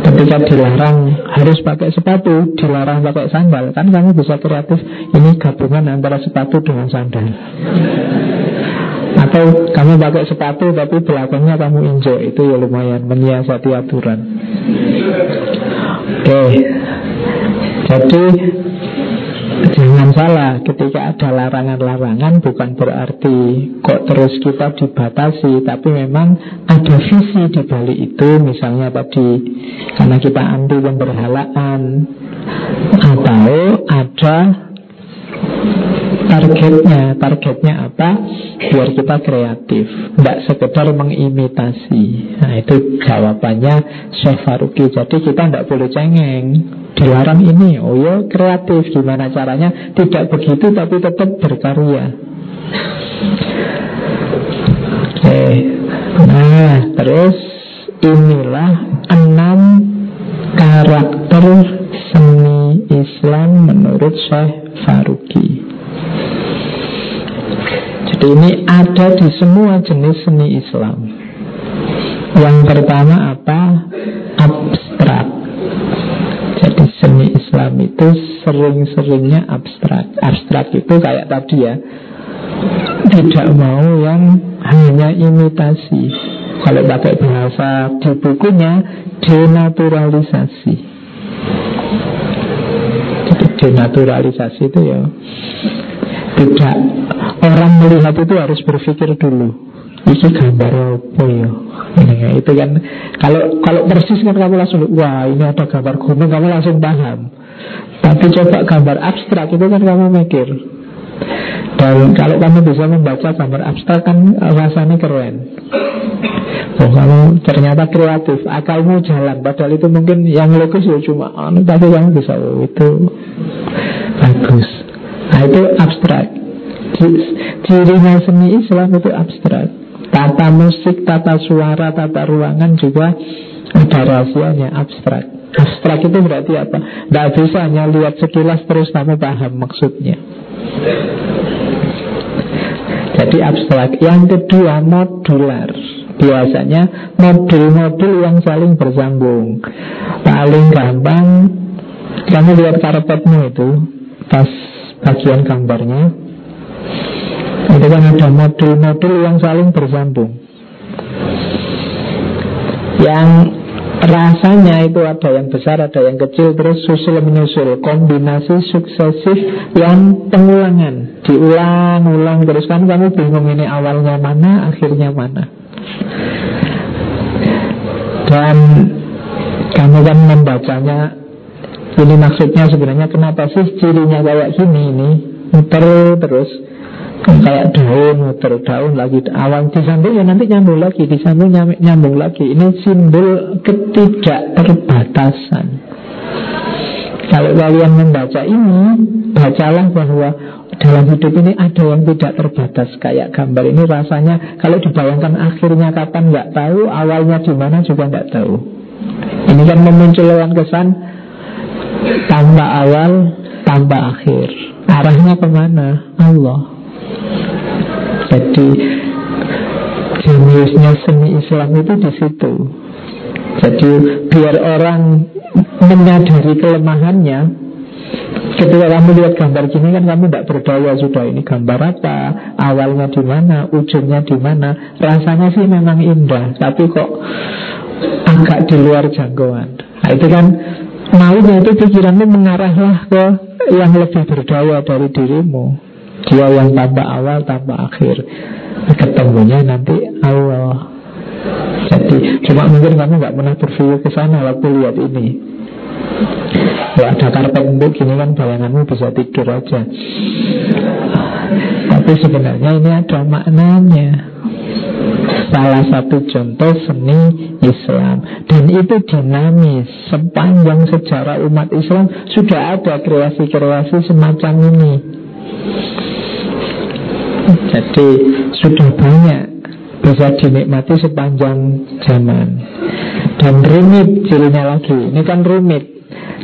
Ketika dilarang harus pakai sepatu, dilarang pakai sandal, kan kamu bisa kreatif. Ini gabungan antara sepatu dengan sandal. Atau kamu pakai sepatu tapi belakangnya kamu injek, itu ya lumayan menyiasati aturan. Oke, jadi Jangan salah, ketika ada larangan-larangan bukan berarti kok terus kita dibatasi, tapi memang ada visi di balik itu, misalnya tadi karena kita anti pemberhalaan atau ada targetnya, targetnya apa? Biar kita kreatif, tidak sekedar mengimitasi. Nah itu jawabannya Syekh. Jadi kita tidak boleh cengeng. Dilarang ini, oh ya kreatif Gimana caranya? Tidak begitu tapi tetap berkarya Oke Nah terus Inilah enam karakter seni Islam menurut Syekh Faruqi. Jadi ini ada di semua jenis seni Islam. Yang pertama apa? Abstrak. Jadi seni Islam itu sering-seringnya abstrak. Abstrak itu kayak tadi ya. Tidak mau yang hanya imitasi. Kalau pakai bahasa di bukunya Denaturalisasi denaturalisasi itu ya Tidak Orang melihat itu harus berpikir dulu itu gambar apa ya? Nah, itu kan kalau kalau persis kan kamu langsung wah ini ada gambar gunung kamu langsung paham. Tapi coba gambar abstrak itu kan kamu mikir. Dan kalau kamu bisa membaca gambar abstrak kan rasanya keren. Oh kamu ternyata kreatif, akalmu jalan. Padahal itu mungkin yang logis ya cuma anu, tapi kamu bisa oh itu bagus. Nah itu abstrak. Cirinya seni Islam itu abstrak. Tata musik, tata suara, tata ruangan juga ada rahasianya abstrak. Abstrak itu berarti apa? Tidak bisa hanya lihat sekilas terus kamu paham maksudnya. Jadi abstrak. Yang kedua modular. Biasanya modul-modul yang saling bersambung. Paling gampang kamu lihat karpetmu itu pas bagian gambarnya. Itu kan ada modul-modul yang saling bersambung. Yang rasanya itu ada yang besar, ada yang kecil Terus susul menyusul. Kombinasi suksesif yang pengulangan. Diulang-ulang terus. Kan kamu bingung ini awalnya mana, akhirnya mana. Dan kamu kan membacanya Ini maksudnya sebenarnya kenapa sih cirinya kayak gini ini? Muter terus. Kayak daun muter daun lagi. Awal disambung ya nanti nyambung lagi disambung nyambung lagi. Ini simbol ketidakterbatasan. Kalau kalian membaca ini bacalah bahwa dalam hidup ini ada yang tidak terbatas. Kayak gambar ini rasanya kalau dibayangkan akhirnya kapan nggak tahu. Awalnya di mana juga nggak tahu. Ini kan memunculkan kesan tanpa awal tanpa akhir arahnya ke mana Allah jadi jeniusnya seni Islam itu di situ. Jadi biar orang menyadari kelemahannya Ketika kamu lihat gambar gini kan kamu tidak berdaya sudah ini gambar apa, awalnya di mana, ujungnya di mana. Rasanya sih memang indah, tapi kok agak di luar jangkauan. Nah, itu kan maunya itu pikiranmu mengarahlah ke yang lebih berdaya dari dirimu. Dia yang tambah awal tambah akhir. Ketemunya nanti Allah. Jadi cuma mungkin kamu nggak pernah berpikir ke sana waktu lihat ini. Kalau ada karpet untuk gini kan bayanganmu bisa tidur aja. Tapi sebenarnya ini ada maknanya salah satu contoh seni Islam. Dan itu dinamis sepanjang sejarah umat Islam. Sudah ada kreasi-kreasi semacam ini. Jadi sudah banyak bisa dinikmati sepanjang zaman. Dan rumit cirinya lagi. Ini kan rumit.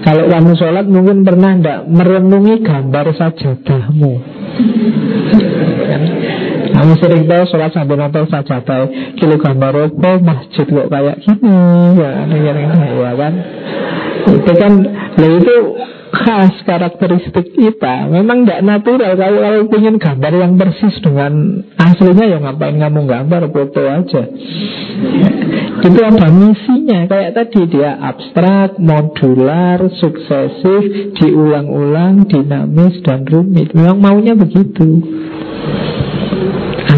Kalau kamu sholat mungkin pernah tidak merenungi gambar sajadahmu kamu sering tahu sholat sambil nonton sajadah. Kilo gambar apa masjid kok kayak gini? Ya, ya kan. Itu kan Lalu itu khas karakteristik kita. Memang tidak natural Kalau kalau ingin gambar yang persis dengan aslinya Ya ngapain kamu gambar Foto aja. Itu ada misinya. Kayak tadi dia abstrak, modular, suksesif Diulang-ulang, dinamis dan rumit. Memang maunya begitu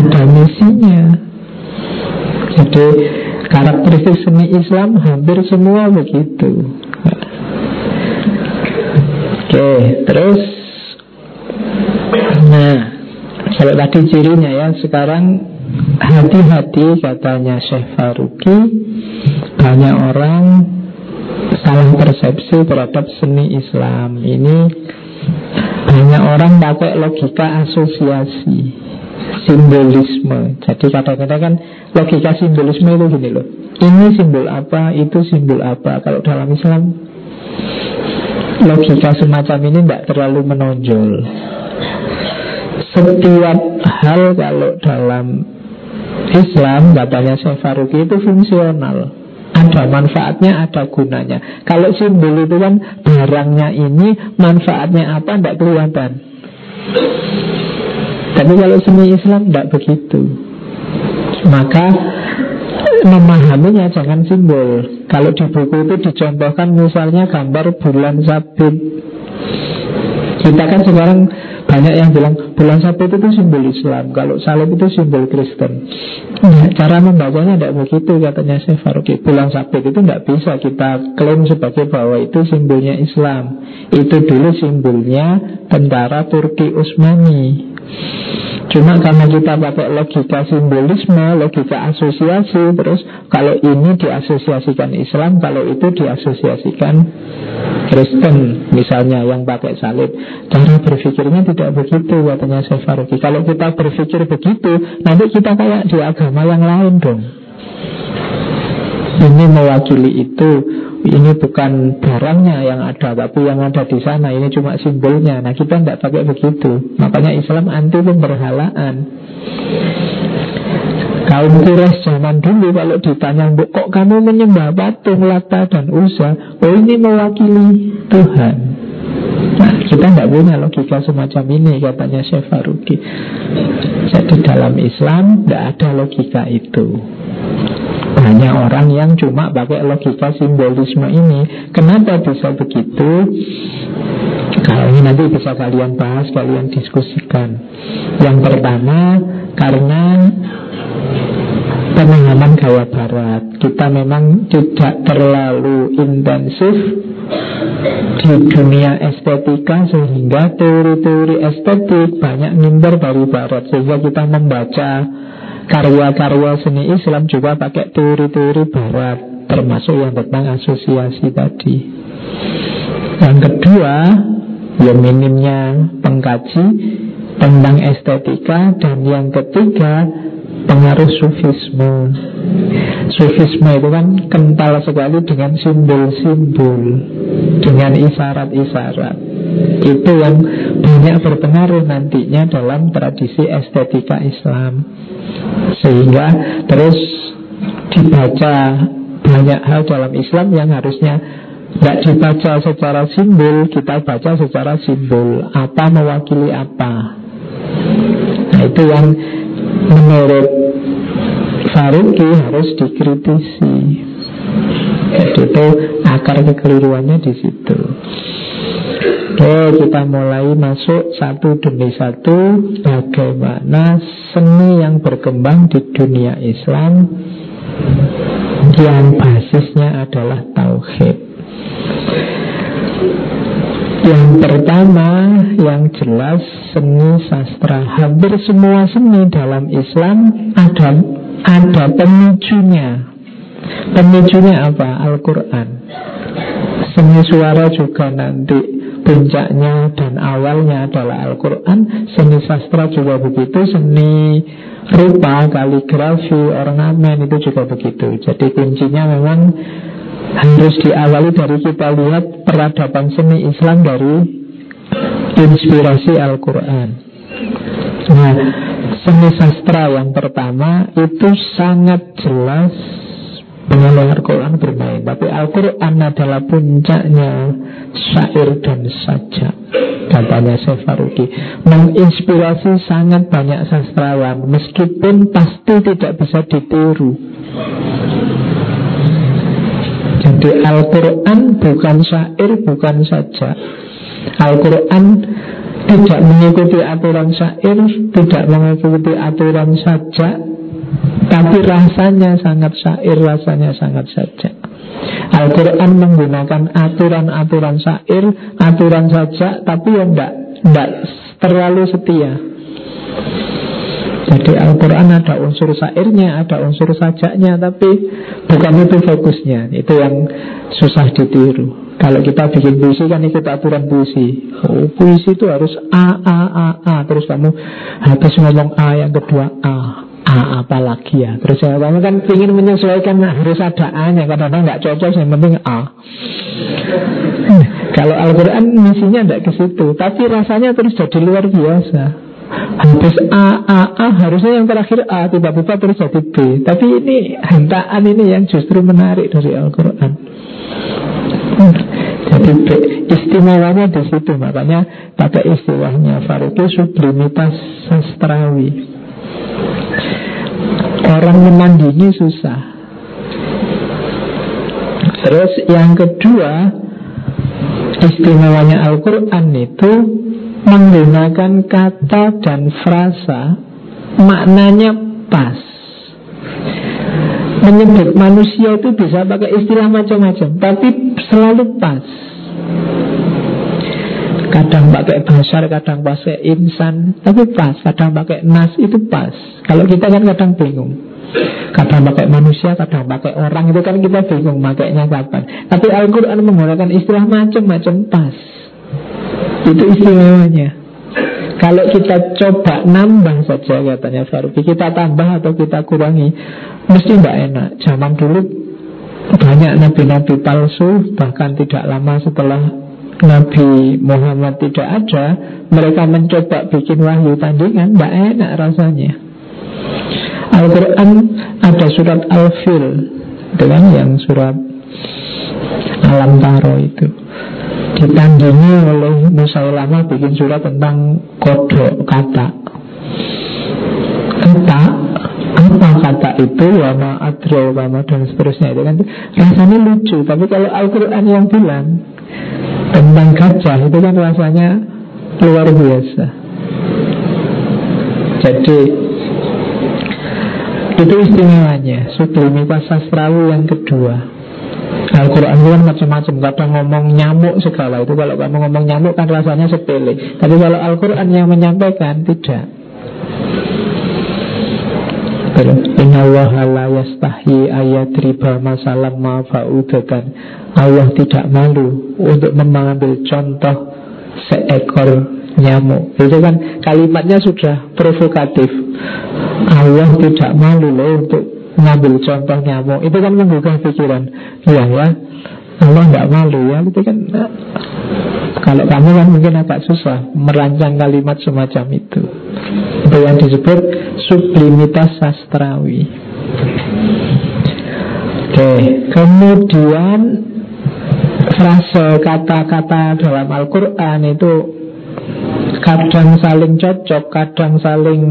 ada misinya. Jadi karakteristik seni Islam hampir semua begitu. Oke, terus Nah, kalau tadi cirinya ya Sekarang hati-hati katanya Syekh Faruqi Banyak orang salah persepsi terhadap seni Islam Ini banyak orang pakai logika asosiasi simbolisme. Jadi kadang-kadang kan logika simbolisme itu gini loh. Ini simbol apa, itu simbol apa. Kalau dalam Islam logika semacam ini tidak terlalu menonjol. Setiap hal kalau dalam Islam katanya Syekh itu fungsional. Ada manfaatnya, ada gunanya. Kalau simbol itu kan barangnya ini, manfaatnya apa, tidak kelihatan. Tapi kalau seni Islam tidak begitu. Maka memahaminya jangan simbol. Kalau di buku itu dicontohkan misalnya gambar bulan sabit. Kita kan sekarang banyak yang bilang bulan sabit itu simbol Islam Kalau salib itu simbol Kristen. Nah, Cara membacanya tidak begitu katanya Syekh Faruqi. Bulan sabit itu tidak bisa kita klaim sebagai bahwa itu simbolnya Islam. Itu dulu simbolnya tentara Turki Utsmani Cuma karena kita pakai logika simbolisme, logika asosiasi, terus kalau ini diasosiasikan Islam, kalau itu diasosiasikan Kristen, misalnya yang pakai salib. Cara berpikirnya tidak begitu, katanya Syekh Faruqi. Kalau kita berpikir begitu, nanti kita kayak di agama yang lain dong. Ini mewakili itu. Ini bukan barangnya yang ada Tapi yang ada di sana. Ini cuma simbolnya. Nah kita tidak pakai begitu. Makanya Islam anti pemberhalaan Kaum Quraisy zaman dulu kalau ditanya kok kamu menyembah patung Lata dan Uza Oh ini mewakili Tuhan. Nah kita tidak punya logika semacam ini Katanya Syekh Faruqi. Jadi dalam Islam tidak ada logika itu banyak orang yang cuma pakai logika simbolisme ini Kenapa bisa begitu? Kalau ini nanti bisa kalian bahas, kalian diskusikan Yang pertama karena pemahaman gaya barat Kita memang tidak terlalu intensif di dunia estetika sehingga teori-teori estetik banyak nimber dari barat sehingga kita membaca karya-karya seni Islam juga pakai teori-teori barat termasuk yang tentang asosiasi tadi. Yang kedua, ya minimnya pengkaji tentang estetika dan yang ketiga pengaruh sufisme. Sufisme itu kan kental sekali dengan simbol-simbol, dengan isyarat-isyarat. Itu yang banyak berpengaruh nantinya dalam tradisi estetika Islam. Sehingga terus dibaca banyak hal dalam Islam yang harusnya tidak dibaca secara simbol, kita baca secara simbol. Apa mewakili apa. Nah itu yang menurut Faruqi harus dikritisi. Jadi itu akar kekeliruannya di situ. Oke, kita mulai masuk satu demi satu bagaimana seni yang berkembang di dunia Islam yang basisnya adalah tauhid. Yang pertama, yang jelas seni sastra. Hampir semua seni dalam Islam ada ada pemicunya. Pemicunya apa? Al-Quran. Seni suara juga nanti puncaknya dan awalnya adalah Al-Quran. Seni sastra juga begitu. Seni rupa, kaligrafi, ornamen itu juga begitu. Jadi kuncinya memang harus diawali dari kita lihat peradaban seni Islam dari inspirasi Al-Quran. Nah, seni sastra yang pertama itu sangat jelas dengan Al-Quran bermain. Tapi Al-Quran adalah puncaknya syair dan sajak. Katanya Syekh Faruqi. Menginspirasi sangat banyak sastrawan. Meskipun pasti tidak bisa ditiru Jadi Al-Quran bukan syair, bukan sajak Al-Quran tidak mengikuti aturan syair, tidak mengikuti aturan sajak, tapi rasanya sangat syair, rasanya sangat sajak. Al-Quran menggunakan aturan-aturan syair, aturan sajak, tapi yang tidak, tidak terlalu setia. Jadi Al-Quran ada unsur syairnya, ada unsur sajaknya, tapi bukan itu fokusnya. Itu yang susah ditiru. Kalau kita bikin puisi kan ikut aturan puisi. Oh, Puisi itu harus A, A, A, A. Terus kamu habis ngomong A yang kedua A A apa lagi ya. Terus yang kamu kan ingin menyesuaikan nah, Harus ada A nya Kadang-kadang nggak cocok Yang penting A. Kalau Al-Quran misinya tidak ke situ Tapi rasanya terus jadi luar biasa Habis A, A, A Harusnya yang terakhir A Tiba-tiba terus jadi B Tapi ini hentaan ini yang justru menarik dari Al-Quran jadi istimewanya di situ makanya pakai istilahnya Faruqi sublimitas sastrawi. Orang menandingi susah. Terus yang kedua istimewanya Al-Quran itu menggunakan kata dan frasa maknanya pas menyebut manusia itu bisa pakai istilah macam-macam, tapi selalu pas. Kadang pakai basar, kadang pakai insan, tapi pas. Kadang pakai nas itu pas. Kalau kita kan kadang bingung. Kadang pakai manusia, kadang pakai orang itu kan kita bingung makainya kapan. Tapi Al-Quran menggunakan istilah macam-macam pas. Itu istimewanya. Kalau kita coba nambah saja katanya Faruqi Kita tambah atau kita kurangi Mesti tidak enak. Zaman dulu banyak nabi-nabi palsu Bahkan tidak lama setelah Nabi Muhammad tidak ada Mereka mencoba bikin wahyu tandingan Tidak enak rasanya. Al-Quran ada surat Al-Fil Dengan yang surat Alam Taro itu ditandingi oleh Musailamah bikin surat tentang kodok kata kata apa kata itu? Wama adro wama dan seterusnya itu kan. Rasanya lucu tapi kalau Al-Quran yang bilang tentang gajah itu kan rasanya luar biasa. Jadi itu istimewanya sublimitas sastrawi yang kedua Al-Quran itu kan macam-macam. Kadang ngomong nyamuk segala. Itu kalau kamu ngomong nyamuk kan rasanya sepele. Tapi kalau Al-Quran yang menyampaikan Tidak. Ayat riba Allah tidak malu untuk mengambil contoh seekor nyamuk. Itu kan kalimatnya sudah provokatif. Allah tidak malu loh untuk ngambil contoh nyamuk itu kan menggugah pikiran. Iya ya. Allah nggak malu ya. Itu kan kalau kamu kan mungkin agak susah merancang kalimat semacam itu. Itu yang disebut sublimitas sastrawi. Oke. Kemudian frase kata-kata dalam Al-Quran itu kadang saling cocok kadang saling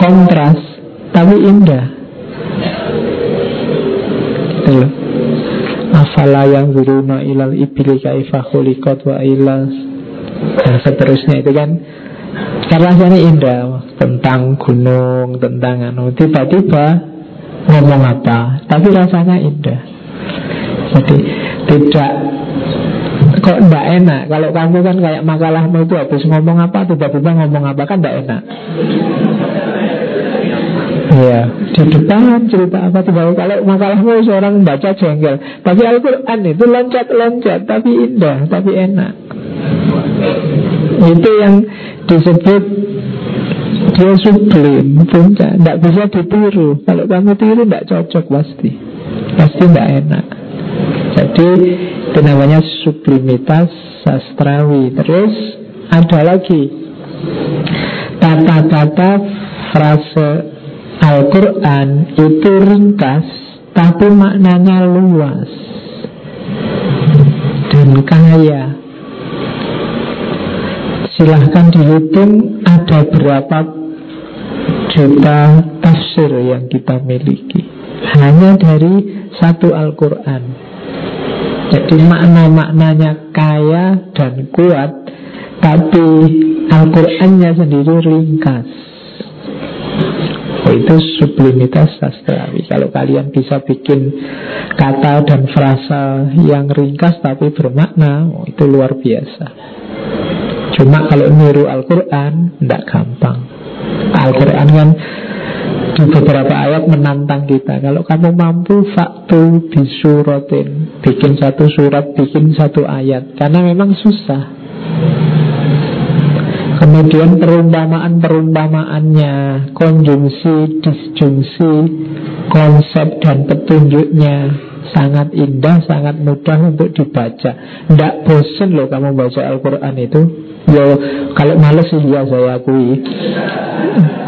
kontras tapi indah. Itu Afala yang guruna ilal ibili kaifa khuliqat wa ilal dan seterusnya itu kan. Rasanya indah tentang gunung, tentang anu tiba-tiba ngomong apa, tapi rasanya indah. Jadi tidak kok tidak enak? Kalau kamu kan kayak makalahmu itu habis ngomong apa tiba-tiba ngomong apa kan tidak enak Iya, di depan cerita apa tinggal kalau makalahmu seorang membaca jengkel. Tapi Al-Quran itu loncat-loncat, tapi indah, tapi enak. Itu yang disebut dia sublim, puncak, tidak bisa ditiru. Kalau kamu tiru tidak cocok pasti, pasti tidak enak. Jadi itu namanya sublimitas sastrawi. Terus ada lagi kata-kata frase Al-Quran itu ringkas Tapi maknanya luas. Dan kaya. Silahkan dihitung Ada berapa juta tafsir yang kita miliki. Hanya dari satu Al-Quran. Jadi makna-maknanya kaya dan kuat Tapi Al-Qurannya sendiri ringkas itu sublimitas sastrawi. Kalau kalian bisa bikin kata dan frasa yang ringkas tapi bermakna, oh, itu luar biasa. Cuma kalau niru Al-Quran, tidak gampang. Al-Quran kan di beberapa ayat menantang kita. Kalau kamu mampu, faktu bisuratin. Bikin satu surat, bikin satu ayat. Karena memang susah. Kemudian perumpamaan-perumpamaannya Konjungsi, disjungsi Konsep dan petunjuknya Sangat indah, sangat mudah untuk dibaca. Tidak bosen loh kamu baca Al-Quran itu. Yo, kalau males sih ya saya akui.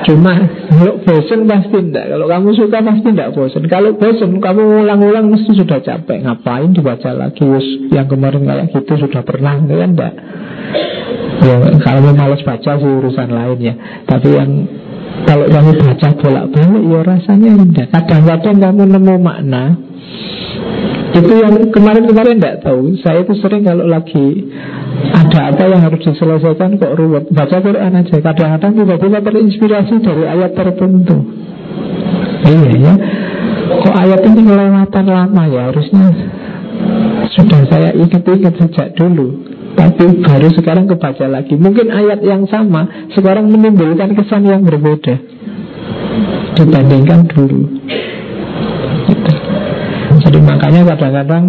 Cuma kalau bosen pasti tidak Kalau kamu suka pasti tidak bosen. Kalau bosen kamu ulang-ulang mesti sudah capek. Ngapain dibaca lagi? Yang kemarin kayak gitu sudah pernah Kan enggak Ya, kalau malas baca sih urusan lain ya. Tapi yang kalau kamu baca bolak-balik ya rasanya indah. Kadang-kadang kamu nemu makna itu yang kemarin-kemarin tidak tahu. Saya itu sering kalau lagi ada apa yang harus diselesaikan kok ruwet. Baca Quran aja. Kadang-kadang tiba-tiba terinspirasi dari ayat tertentu. Iya ya. Kok ayat ini kelewatan lama ya harusnya sudah saya ingat-ingat sejak dulu. Tapi baru sekarang kebaca lagi. Mungkin ayat yang sama Sekarang menimbulkan kesan yang berbeda Dibandingkan dulu. Gitu. Jadi makanya kadang-kadang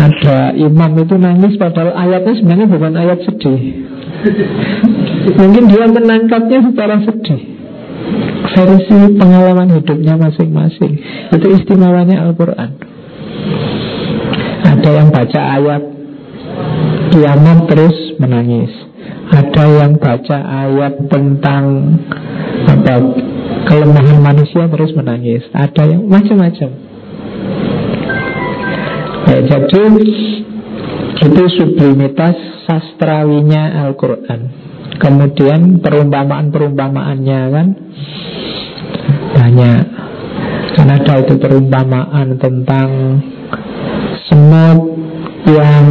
Ada imam itu nangis Padahal ayatnya sebenarnya bukan ayat sedih. Mungkin dia menangkapnya secara sedih. Versi pengalaman hidupnya masing-masing. Itu istimewanya Al-Quran. Ada yang baca ayat kiamat terus menangis. Ada yang baca ayat tentang apa kelemahan manusia terus menangis. Ada yang macam-macam. Ya, jadi itu sublimitas sastrawinya Al-Quran. Kemudian perumpamaan-perumpamaannya kan banyak. Karena ada itu perumpamaan tentang semut yang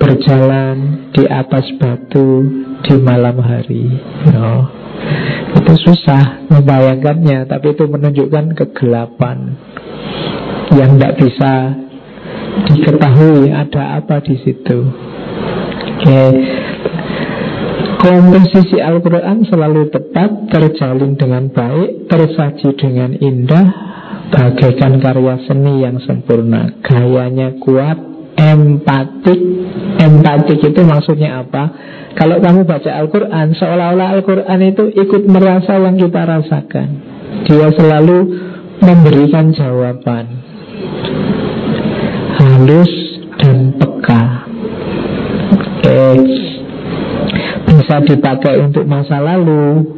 berjalan di atas batu di malam hari. No. Itu susah membayangkannya, tapi itu menunjukkan kegelapan yang tidak bisa diketahui ada apa di situ. Oke. Komposisi Al-Quran selalu tepat, terjalin dengan baik, tersaji dengan indah, bagaikan karya seni yang sempurna. Gayanya kuat, empatik Empatik itu maksudnya apa? Kalau kamu baca Al-Quran Seolah-olah Al-Quran itu ikut merasa yang kita rasakan. Dia selalu memberikan jawaban. Halus dan peka. Oke. Bisa dipakai untuk masa lalu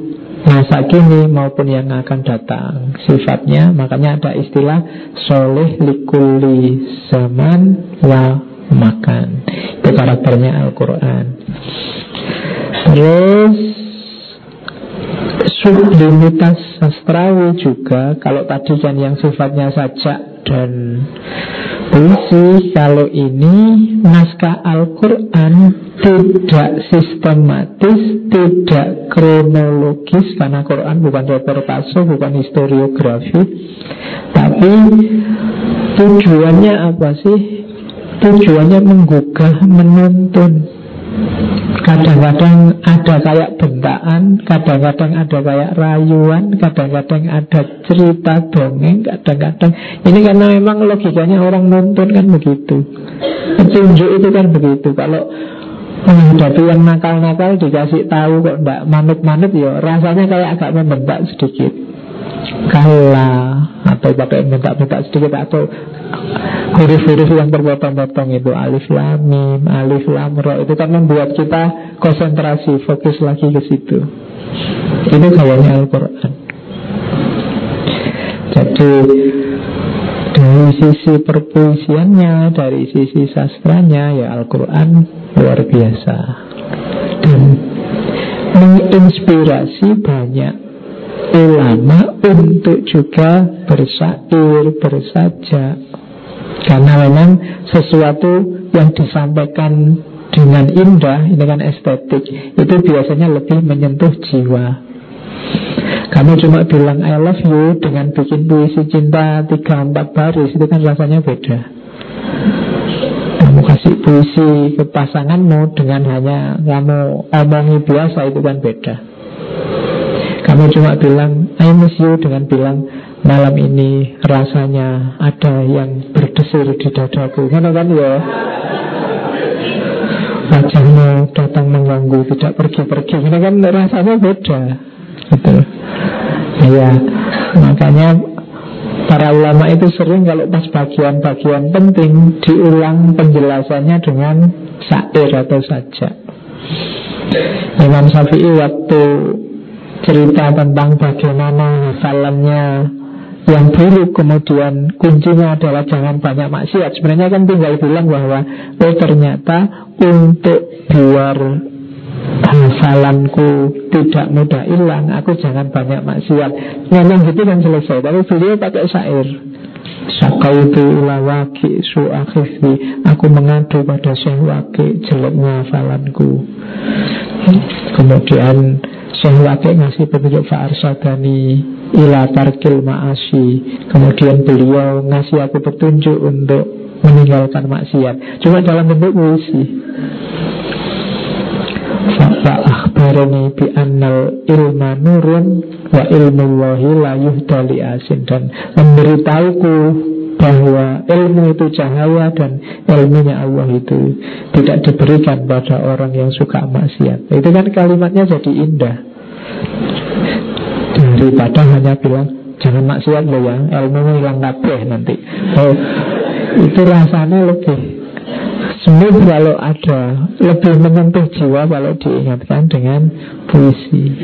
masa kini maupun yang akan datang sifatnya makanya ada istilah soleh likuli zaman wa makan. Itu karakternya Al-Quran. Terus sublimitas sastrawi juga kalau tadi kan yang sifatnya sajak dan puisi kalau ini naskah Al-Quran tidak sistematis, tidak kronologis karena Quran bukan reportase, bukan historiografi, tapi tujuannya apa sih? Tujuannya menggugah, menuntun. Kadang-kadang ada kayak bentaan, kadang-kadang ada kayak rayuan, kadang-kadang ada cerita dongeng, kadang-kadang ini karena memang logikanya orang nonton kan begitu. Petunjuk itu kan begitu. Kalau menghadapi yang nakal-nakal dikasih tahu kok ndak manut-manut ya rasanya kayak agak membentak sedikit kalah atau pakai minta-minta sedikit atau huruf-huruf yang berpotong-potong itu alif lam mim, alif lam ro itu kan membuat kita konsentrasi, fokus lagi ke situ. Itu gayanya Al-Qur'an. Jadi dari sisi perpuisiannya, dari sisi sastranya ya Al-Quran luar biasa dan menginspirasi banyak ulama untuk juga bersair, bersajak. Karena memang sesuatu yang disampaikan dengan indah, kan estetik, itu biasanya lebih menyentuh jiwa. Kamu cuma bilang I love you dengan bikin puisi cinta tiga empat baris itu kan rasanya beda. Kamu kasih puisi ke pasanganmu dengan hanya kamu omongi biasa itu kan beda. Kamu cuma bilang I miss you dengan bilang malam ini rasanya ada yang berdesir di dadaku. Kan kan ya? Wajahmu datang mengganggu, tidak pergi-pergi. Ini kan rasanya beda. Gitu. Ya, makanya para ulama itu sering kalau pas bagian-bagian penting diulang penjelasannya dengan syair atau saja. Imam Syafi'i waktu cerita tentang bagaimana hafalannya yang buruk. Kemudian kuncinya adalah jangan banyak maksiat. Sebenarnya kan tinggal bilang bahwa oh ternyata untuk biar hafalanku tidak mudah hilang aku jangan banyak maksiat. Memang gitu kan selesai. Tapi beliau pakai syair. Sakautu ila waki Aku mengadu pada syekh waki Jeleknya hafalanku. Kemudian Syekh Waki ngasih petunjuk Fa'arsadani ila tarkil ma'asi. Kemudian beliau ngasih aku petunjuk untuk meninggalkan maksiat. Cuma dalam bentuk puisi. Fa akhbarani bi annal ilma nurun wa ilmu wahi la yuhdali asin. Dan memberitahuku bahwa ilmu itu cahaya dan ilmunya Allah itu tidak diberikan pada orang yang suka maksiat. Itu kan kalimatnya jadi indah. Daripada hanya bilang jangan maksiat lo ya, ilmu hilang kabeh nanti. Oh, itu rasanya lebih Smooth kalau ada Lebih menyentuh jiwa kalau diingatkan dengan puisi.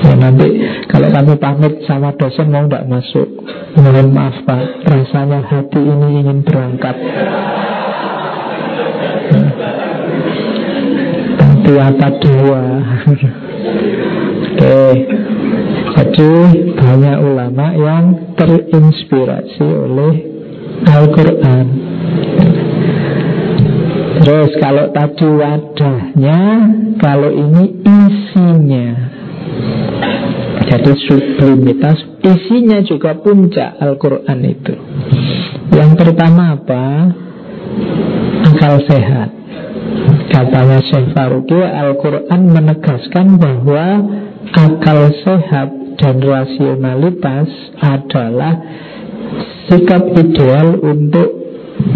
Ya, Nanti kalau kamu pamit sama dosen mau tidak masuk Mohon maaf pak. Rasanya hati ini ingin berangkat. Tentu apa dua? Oke. Jadi banyak ulama yang terinspirasi oleh Al-Quran Terus kalau tadi wadahnya Kalau ini isinya. Jadi sublimitas Isinya juga puncak Al-Quran itu. Yang pertama apa? Akal sehat. Katanya Syekh Faruqi Al-Quran menegaskan bahwa Akal sehat dan rasionalitas adalah sikap ideal untuk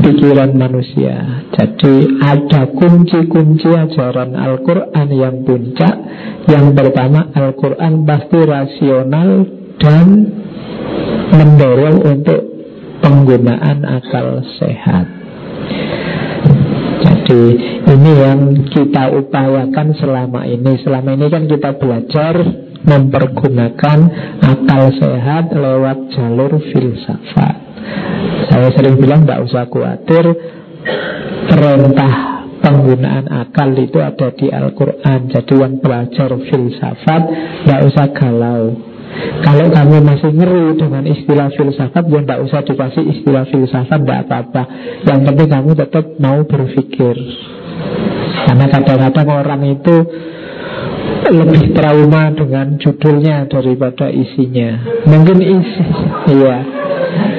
pikiran manusia. Jadi ada kunci-kunci ajaran Al-Quran yang puncak. Yang pertama Al-Quran pasti rasional dan mendorong untuk penggunaan akal sehat. Jadi ini yang kita upayakan selama ini. Selama ini kan kita belajar mempergunakan akal sehat lewat jalur filsafat. Saya sering bilang tidak usah khawatir Perintah penggunaan akal itu ada di Al-Quran Jadi yang belajar filsafat Tidak usah galau kalau kamu masih ngeri dengan istilah filsafat Ya tidak usah dikasih istilah filsafat Tidak apa-apa Yang penting kamu tetap mau berpikir Karena kadang-kadang orang itu lebih trauma dengan judulnya daripada isinya. Mungkin isi, iya.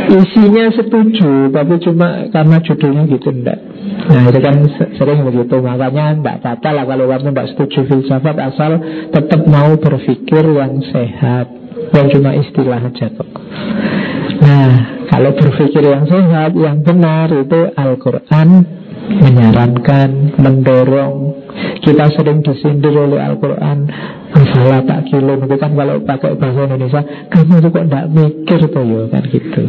Isinya setuju Tapi cuma karena judulnya gitu enggak Nah itu kan sering begitu. Makanya enggak apa-apa lah Kalau kamu enggak setuju filsafat Asal tetap mau berpikir yang sehat Yang cuma istilah aja kok. Nah kalau berpikir yang sehat Yang benar itu Al-Quran Menyarankan, mendorong. Kita sering disindir oleh Al-Quran. Afala tak kilo Itu kan kalau pakai bahasa Indonesia Kamu itu kok tidak mikir tuh ya kan gitu.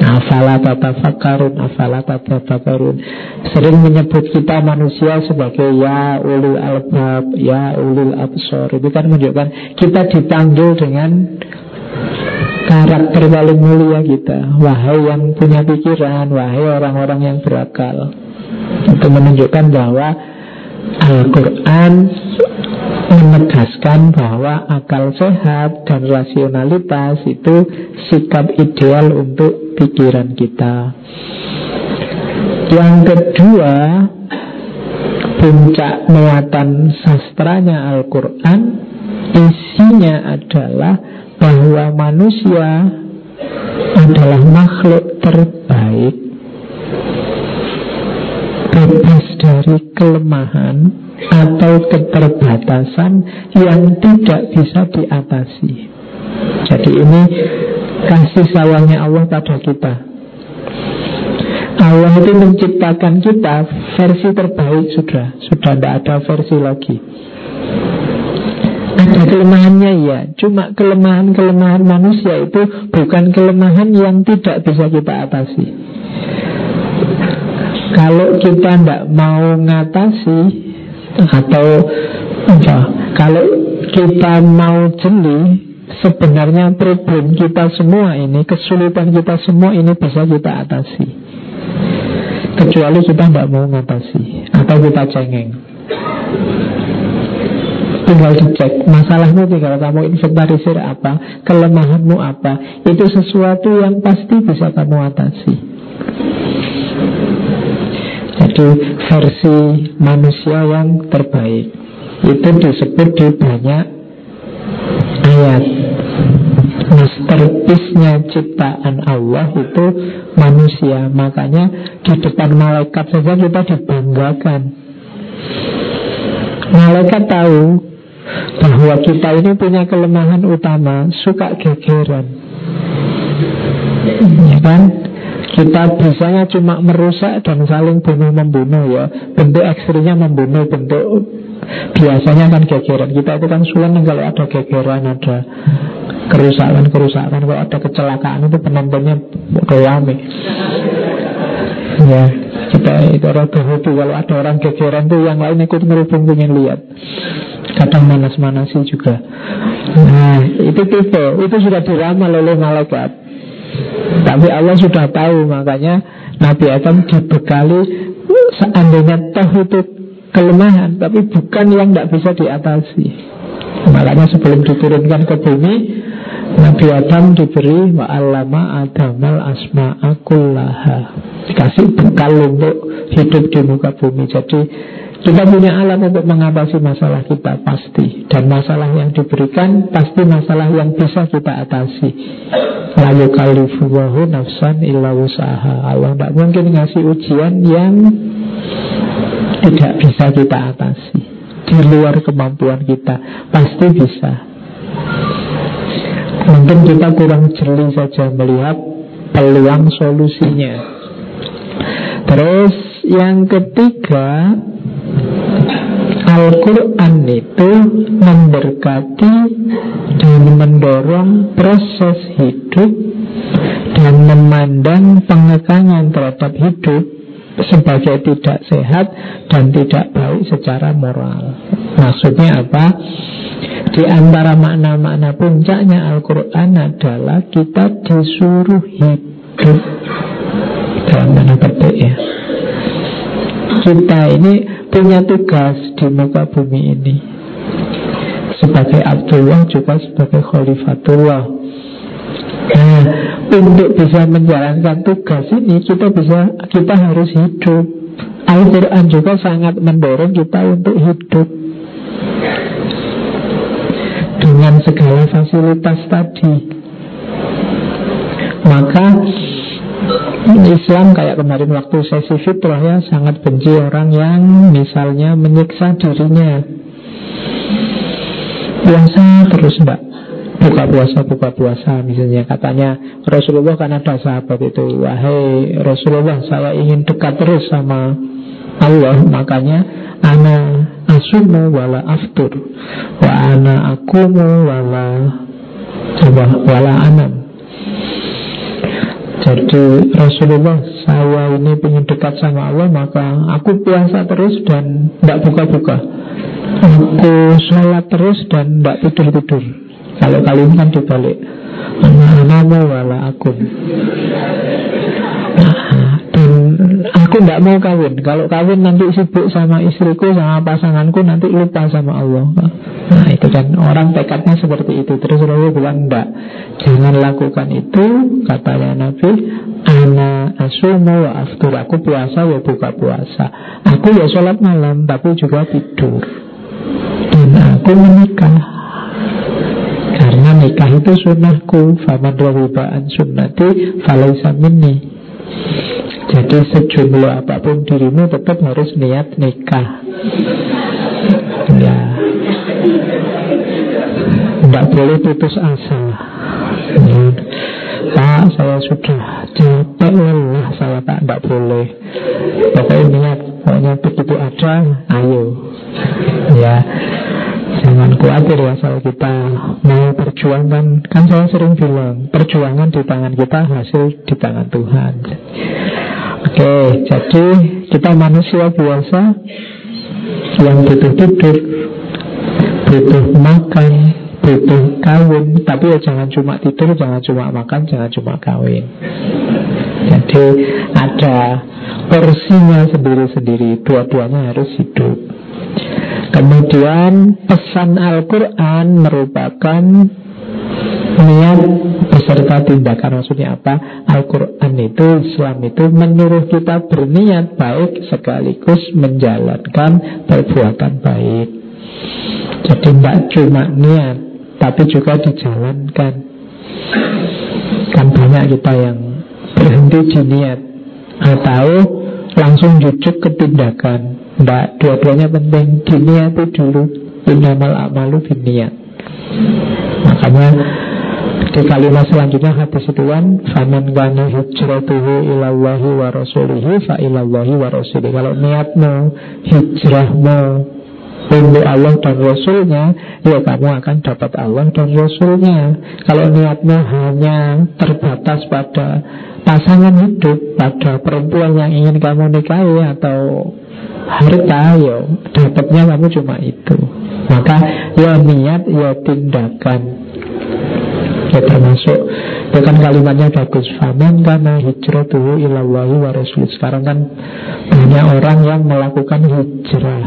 Afala fakarun Afala fakarun. Sering menyebut kita manusia sebagai Ya ulul albab Ya ulul absor. Itu kan menunjukkan Kita dipanggil dengan karakter paling mulia kita. Wahai yang punya pikiran Wahai orang-orang yang berakal Itu menunjukkan bahwa Al-Quran menegaskan bahwa akal sehat dan rasionalitas itu sikap ideal untuk pikiran kita. Yang kedua, puncak muatan sastranya Al-Quran isinya adalah bahwa manusia adalah makhluk terbaik bebas dari kelemahan atau keterbatasan yang tidak bisa diatasi. Jadi ini kasih sayangnya Allah pada kita. Allah itu menciptakan kita versi terbaik sudah, sudah tidak ada versi lagi. Ada kelemahannya ya, cuma kelemahan-kelemahan manusia itu bukan kelemahan yang tidak bisa kita atasi. Kalau kita tidak mau ngatasi atau apa, kalau kita mau jeli, sebenarnya problem kita semua ini, kesulitan kita semua ini bisa kita atasi. Kecuali kita tidak mau ngatasi atau kita cengeng. Tinggal dicek Masalahmu tinggal kamu inventarisir apa Kelemahanmu apa Itu sesuatu yang pasti bisa kamu atasi jadi versi manusia yang terbaik. Itu disebut di banyak ayat. Masterpiece-nya ciptaan Allah itu manusia. Makanya di depan malaikat saja kita dibanggakan. Malaikat tahu bahwa kita ini punya kelemahan utama Suka gegeran. Ya kan? Kita bisanya cuma merusak dan saling bunuh-membunuh ya. Bentuk ekstrimnya membunuh Bentuk biasanya kan gegeran Kita itu kan sulit kalau ada gegeran Ada kerusakan-kerusakan Kalau ada kecelakaan itu penontonnya rame Ya kita itu orang hobi Kalau ada orang gegeran tuh yang lain ikut ngerubung pengen lihat. Kadang manas-manasi juga. Nah itu tipe. Itu sudah diramal oleh malaikat tapi Allah sudah tahu makanya Nabi Adam dibekali seandainya toh itu kelemahan tapi bukan yang tidak bisa diatasi. Makanya sebelum diturunkan ke bumi Nabi Adam diberi wa'allama adamal asma'akullaha Dikasih bekal untuk hidup di muka bumi Jadi kita punya alat untuk mengatasi masalah kita pasti. Dan masalah yang diberikan pasti masalah yang bisa kita atasi. Lalu kalifuwahu nafsan illa usaha Allah tidak mungkin ngasih ujian yang tidak bisa kita atasi. Di luar kemampuan kita Pasti bisa. Mungkin kita kurang jeli saja melihat peluang solusinya. Terus yang ketiga Al-Quran itu memberkati dan mendorong proses hidup dan memandang pengekangan terhadap hidup sebagai tidak sehat dan tidak baik secara moral. Maksudnya apa? Di antara makna-makna puncaknya Al-Quran adalah kita disuruh hidup dalam tanda petik ya. Kita ini punya tugas di muka bumi ini sebagai Abdullah juga sebagai Khalifatullah Nah, untuk bisa menjalankan tugas ini kita bisa kita harus hidup. Al-Quran juga sangat mendorong kita untuk hidup dengan segala fasilitas tadi. Maka Islam kayak kemarin waktu sesi fitrah ya sangat benci orang yang misalnya menyiksa dirinya. Puasa terus mbak. Buka puasa buka puasa misalnya katanya Rasulullah kan ada sahabat itu. Wahai Rasulullah saya ingin dekat terus sama Allah. Makanya ana asumu wala aftur wa ana akumu wala wala anam jadi Rasulullah saya ini ingin dekat sama Allah Maka aku puasa terus dan tidak buka-buka. Aku sholat terus dan tidak tidur-tidur. Kalau kalian kan dibalik Anak-anakmu wala aku dan aku tidak mau kawin. Kalau kawin nanti sibuk sama istriku Sama pasanganku nanti lupa sama Allah. Nah itu kan orang tekadnya seperti itu. Terus Rasul bilang enggak Jangan lakukan itu Katanya Nabi. Ana asumu wa aftur. Aku puasa ya buka puasa. Aku ya sholat malam Tapi juga tidur. Dan aku menikah. Karena nikah itu sunnahku. Faman rawiba'an sunnati Falaisa minni jadi sejumlah apa pun dirimu tetap harus niat nikah. Ya. Tidak boleh putus asa. Ya. Pak saya sudah capek lelah Saya tak tidak boleh. Pokoknya niat Pokoknya begitu ada Ayo. Ya. Jangan khawatir asal kita mau perjuangkan Kan saya sering bilang Perjuangan di tangan kita Hasil di tangan Tuhan Oke jadi kita manusia biasa Yang butuh tidur Butuh makan Butuh kawin. Tapi ya jangan cuma tidur Jangan cuma makan Jangan cuma kawin. Jadi ada porsinya sendiri-sendiri Dua-duanya harus hidup. Kemudian pesan Al-Quran merupakan niat beserta tindakan maksudnya apa? Al-Quran itu Islam itu menyuruh kita berniat baik sekaligus menjalankan perbuatan baik. Jadi tidak cuma niat tapi juga dijalankan. Kan banyak kita yang berhenti di niat atau langsung jujuk ke tindakan. Tidak, dua-duanya penting Diniati dulu Innamal amalu biniat Makanya di kalimat selanjutnya hadis itu kan Faman gana hijratuhu ilallahi wa rasulihi Fa ilallahi wa rasulihi Kalau niatmu, hijrahmu untuk Allah dan Rasulnya Ya kamu akan dapat Allah dan Rasulnya. Kalau niatmu hanya terbatas pada pasangan hidup Pada perempuan yang ingin kamu nikahi Atau harta ya dapatnya kamu cuma itu. Maka ya niat ya tindakan ya termasuk. Itu kan kalimatnya bagus. Faman karena hijratuhu ilallahi wa rasul. Sekarang kan banyak orang yang melakukan hijrah.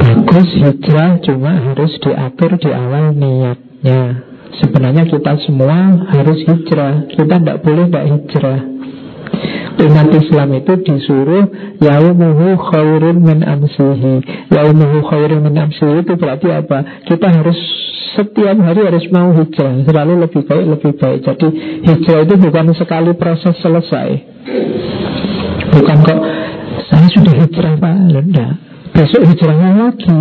Bagus hijrah cuma harus diatur di awal niatnya. Sebenarnya kita semua harus hijrah. Kita tidak boleh tidak hijrah. Umat Islam itu disuruh yaumuhu khairun min amsihi. Yaumuhu khairun min amsihi itu berarti apa? Kita harus setiap hari harus mau hijrah. Selalu lebih baik, lebih baik. Jadi hijrah itu bukan sekali proses selesai. Bukan kok Saya sudah hijrah Pak. Tidak Besok hijrahnya lagi.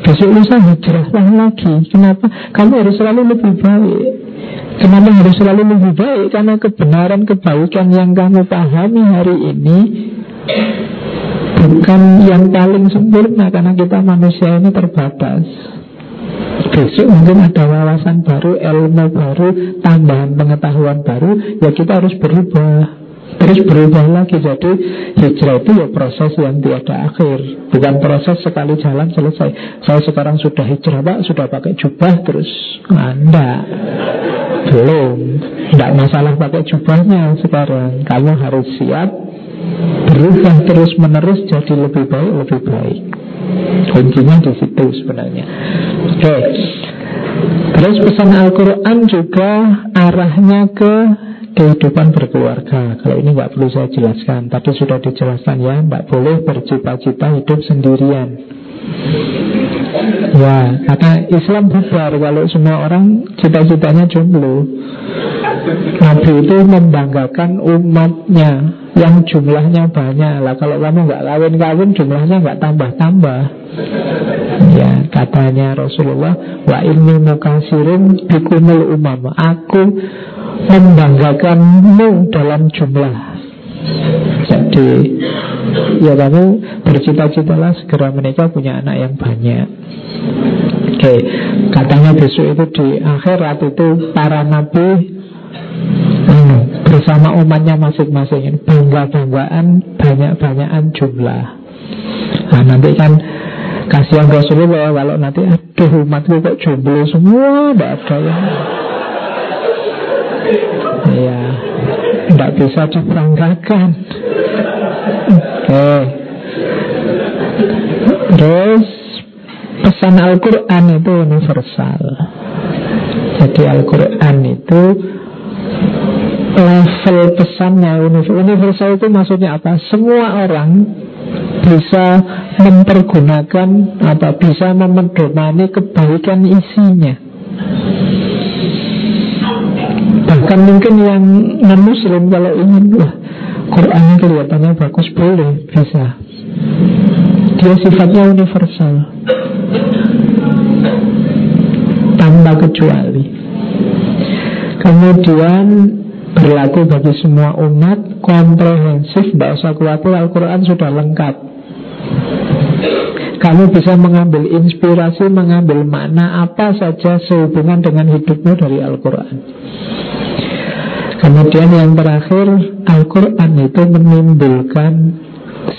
Besok lusa hijrahlah lagi. Kenapa? Kamu harus selalu lebih baik. Kenapa harus selalu lebih baik? Karena kebenaran kebaikan yang kamu pahami hari ini bukan yang paling sempurna karena kita manusia ini terbatas. Besok mungkin ada wawasan baru, ilmu baru, tambahan pengetahuan baru, ya kita harus berubah. Terus berubah lagi Jadi hijrah itu ya proses yang tiada akhir. Bukan proses sekali jalan selesai. Saya sekarang sudah hijrah pak Sudah pakai jubah terus Anda Belum. Tidak masalah pakai jubahnya sekarang. Kamu harus siap Berubah terus menerus Jadi lebih baik lebih baik. Kuncinya di situ sebenarnya Oke Terus pesan Al-Quran juga arahnya ke kehidupan berkeluarga. Kalau ini nggak perlu saya jelaskan, tapi sudah dijelaskan ya, nggak boleh bercita-cita hidup sendirian. Ya, karena Islam bubar kalau semua orang cita-citanya jomblo. Nabi itu membanggakan umatnya yang jumlahnya banyak lah. Kalau kamu nggak kawin-kawin jumlahnya nggak tambah-tambah. Ya, katanya Rasulullah, wa inni mukasirin bikumul umam. Aku membanggakanmu dalam jumlah. Jadi, ya kamu bercita-citalah segera menikah punya anak yang banyak. Oke, katanya besok itu di akhirat itu para nabi bersama umatnya masing-masing bangga-banggaan banyak-banyakan jumlah. Nah, nanti kan kasihan Rasulullah kalau nanti aduh umatku kok jomblo semua tidak ada ya tidak bisa dibanggakan. Oke. Terus pesan Al-Quran itu universal Jadi Al-Quran itu level pesannya universal itu maksudnya apa? Semua orang bisa mempergunakan atau bisa memedomani kebaikan isinya. Bahkan mungkin yang non-muslim kalau ingin wah Quran kelihatannya bagus boleh bisa. Dia sifatnya universal tanpa kecuali. Kemudian berlaku bagi semua umat komprehensif, tidak usah khawatir Al-Quran sudah lengkap. Kamu bisa mengambil inspirasi, mengambil makna apa saja sehubungan dengan hidupmu dari Al-Quran. Kemudian yang terakhir, Al-Quran itu menimbulkan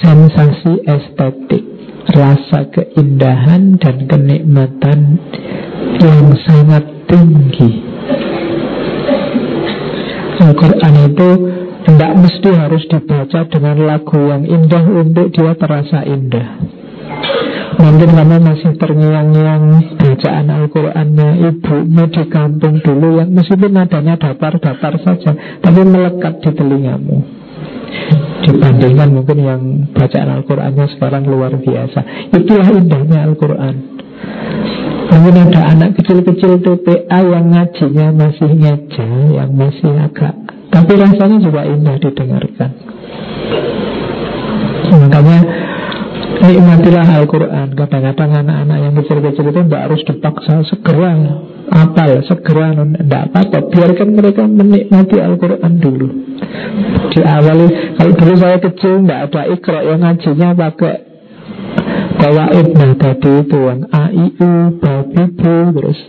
sensasi estetik, rasa keindahan dan kenikmatan yang sangat tinggi. Al-Quran itu tidak mesti harus dibaca dengan lagu yang indah untuk dia terasa indah. Mungkin kamu masih terngiang-ngiang bacaan Al-Qurannya ibumu di kampung dulu yang meskipun nadanya datar-datar saja, tapi melekat di telingamu. Dibandingkan mungkin yang bacaan Al-Qurannya sekarang luar biasa. Itulah indahnya Al-Quran. Mungkin ada anak kecil-kecil TPA yang ngajinya masih ngeja, yang masih agak tapi rasanya juga indah didengarkan. Makanya nikmatilah Al-Quran. Kadang-kadang anak-anak yang kecil-kecil itu tidak harus dipaksa segera apal, segera tidak apa-apa. Biarkan mereka menikmati Al-Quran dulu. Di awal, kalau dulu saya kecil tidak ada ikro yang ngajinya pakai Kawaid nah tadi itu kan A, I, U, Babi, Bu Terus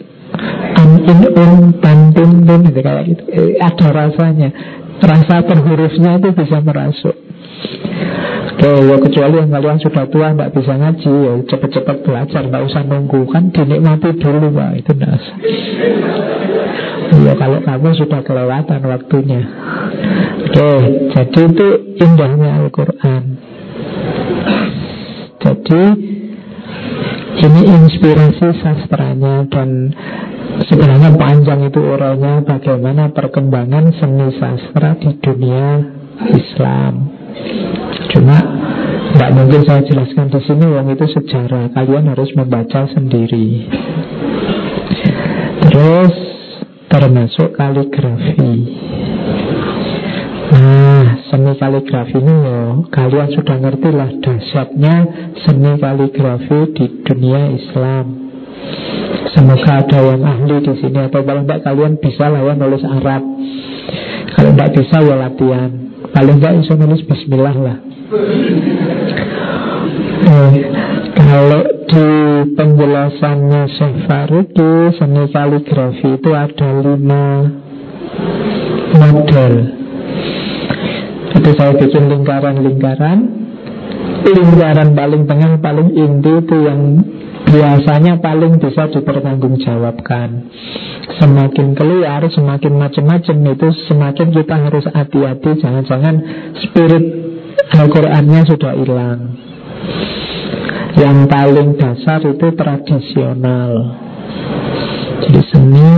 An, In, Un, Tan, Tin, Tin gitu, Kayak gitu. Eh, Ada rasanya. Rasa per hurufnya itu bisa merasuk. Oke, ya kecuali yang kalian sudah tua Tidak bisa ngaji ya Cepet-cepet belajar, tidak usah nunggu. Kan dinikmati dulu Pak Itu tidak Ya kalau kamu sudah kelewatan waktunya. Oke, jadi itu indahnya Al-Quran Jadi ini inspirasi sastranya dan sebenarnya panjang itu urainya bagaimana perkembangan seni sastra di dunia Islam. Cuma tidak mungkin saya jelaskan di sini yang itu sejarah. Kalian harus membaca sendiri. Terus termasuk kaligrafi. Seni kaligrafi ini ya, kalian sudah ngerti lah dahsyatnya seni kaligrafi di dunia Islam. Semoga ada yang ahli di sini atau paling tidak kalian bisa lah ya nulis Arab. Kalau tidak bisa ya latihan. Paling tidak bisa nulis Bismillah lah. Eh, kalau di penjelasannya Syekh Faruqi seni kaligrafi itu ada lima model itu saya bikin lingkaran-lingkaran. Lingkaran paling tengah, paling inti itu yang biasanya paling bisa dipertanggungjawabkan. Semakin keluar, semakin macam-macam itu Semakin kita harus hati-hati. Jangan-jangan spirit Al-Qurannya sudah hilang. Yang paling dasar itu tradisional. Jadi seni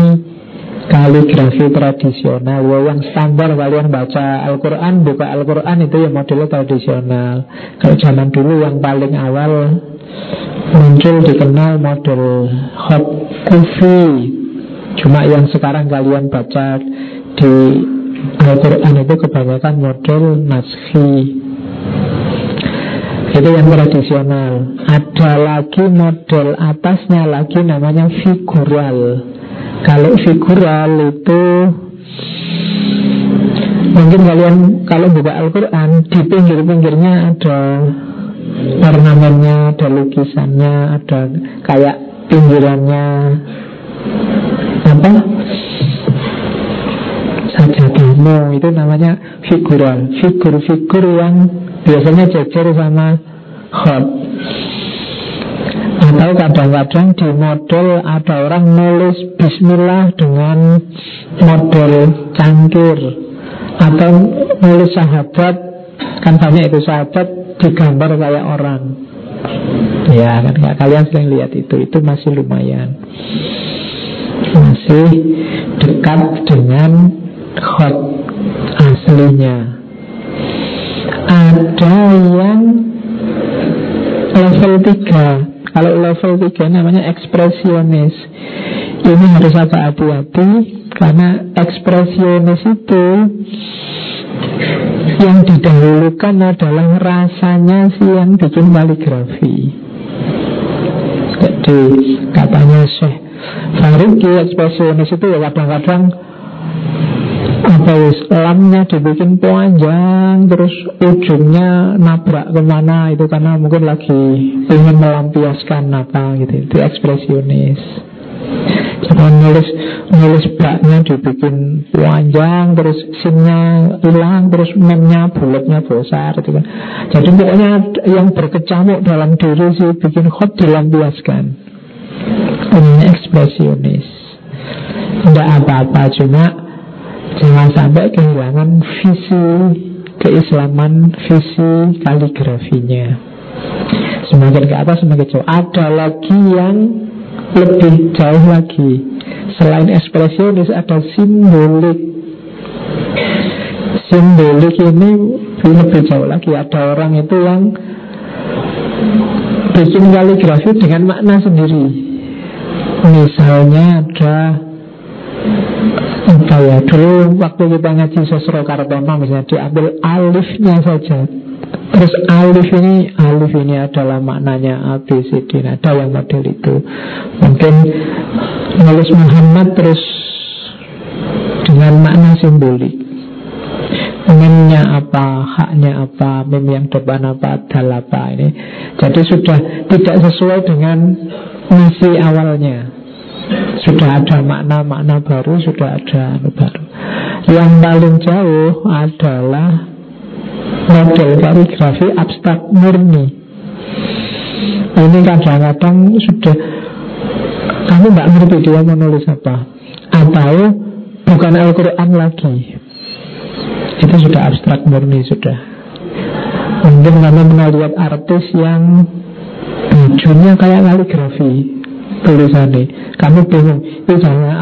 kaligrafi tradisional ya, Yang standar kalian baca Al-Quran Buka Al-Quran itu yang modelnya tradisional. Kalau zaman dulu yang paling awal muncul dikenal model hot kufi. Cuma yang sekarang kalian baca di Al-Quran itu kebanyakan model naskhi. Itu yang tradisional. Ada lagi model atasnya lagi namanya figural kalau figural itu Mungkin kalian kalau buka Al-Quran Di pinggir-pinggirnya ada ornamennya, ada lukisannya, ada kayak pinggirannya. Apa? Sajadahmu itu namanya figural figur-figur yang biasanya jajar sama hot atau kadang-kadang di model ada orang nulis Bismillah dengan model cangkir. Atau nulis sahabat kan banyak itu sahabat digambar kayak orang. Ya kan kalian sering lihat itu. Itu masih lumayan. Masih dekat dengan hot aslinya. Ada yang level 3 Kalau level 3 namanya ekspresionis. Ini harus agak hati-hati Karena ekspresionis itu yang didahulukan adalah rasanya si yang bikin kaligrafi. Jadi katanya Syekh Faruqi ekspresionis itu ya kadang-kadang apa lamnya dibikin panjang terus ujungnya nabrak ke mana itu karena mungkin lagi ingin melampiaskan apa gitu itu ekspresionis Jangan nulis nulis baknya dibikin panjang terus sinnya hilang terus memnya bulatnya besar gitu kan. Jadi pokoknya yang berkecamuk dalam diri sih bikin hot dilampiaskan. Ini ekspresionis. Tidak apa-apa cuma jangan sampai kehilangan visi keislaman visi kaligrafinya. Semakin ke atas semakin jauh. Ada lagi yang lebih jauh lagi Selain ekspresionis ada simbolik Simbolik ini lebih jauh lagi Ada orang itu yang bikin kaligrafi dengan makna sendiri Misalnya ada apa ya dulu waktu kita ngaji sosro kartoma misalnya diambil alifnya saja. Terus alif ini Alif ini adalah maknanya A, B, C, D. Nah, Ada yang model itu. Mungkin nulis Muhammad terus Dengan makna simbolik. Memnya apa, haknya apa, mem yang depan apa, dal apa ini. Jadi sudah tidak sesuai dengan misi awalnya Sudah ada makna-makna baru, sudah ada anu baru. Yang paling jauh adalah model kaligrafi abstrak murni. Ini kadang-kadang sudah kamu nggak ngerti dia mau nulis apa. Atau bukan Al-Quran lagi. Itu sudah abstrak murni sudah. Mungkin kamu pernah artis yang bajunya kayak kaligrafi tulisannya kamu bingung itu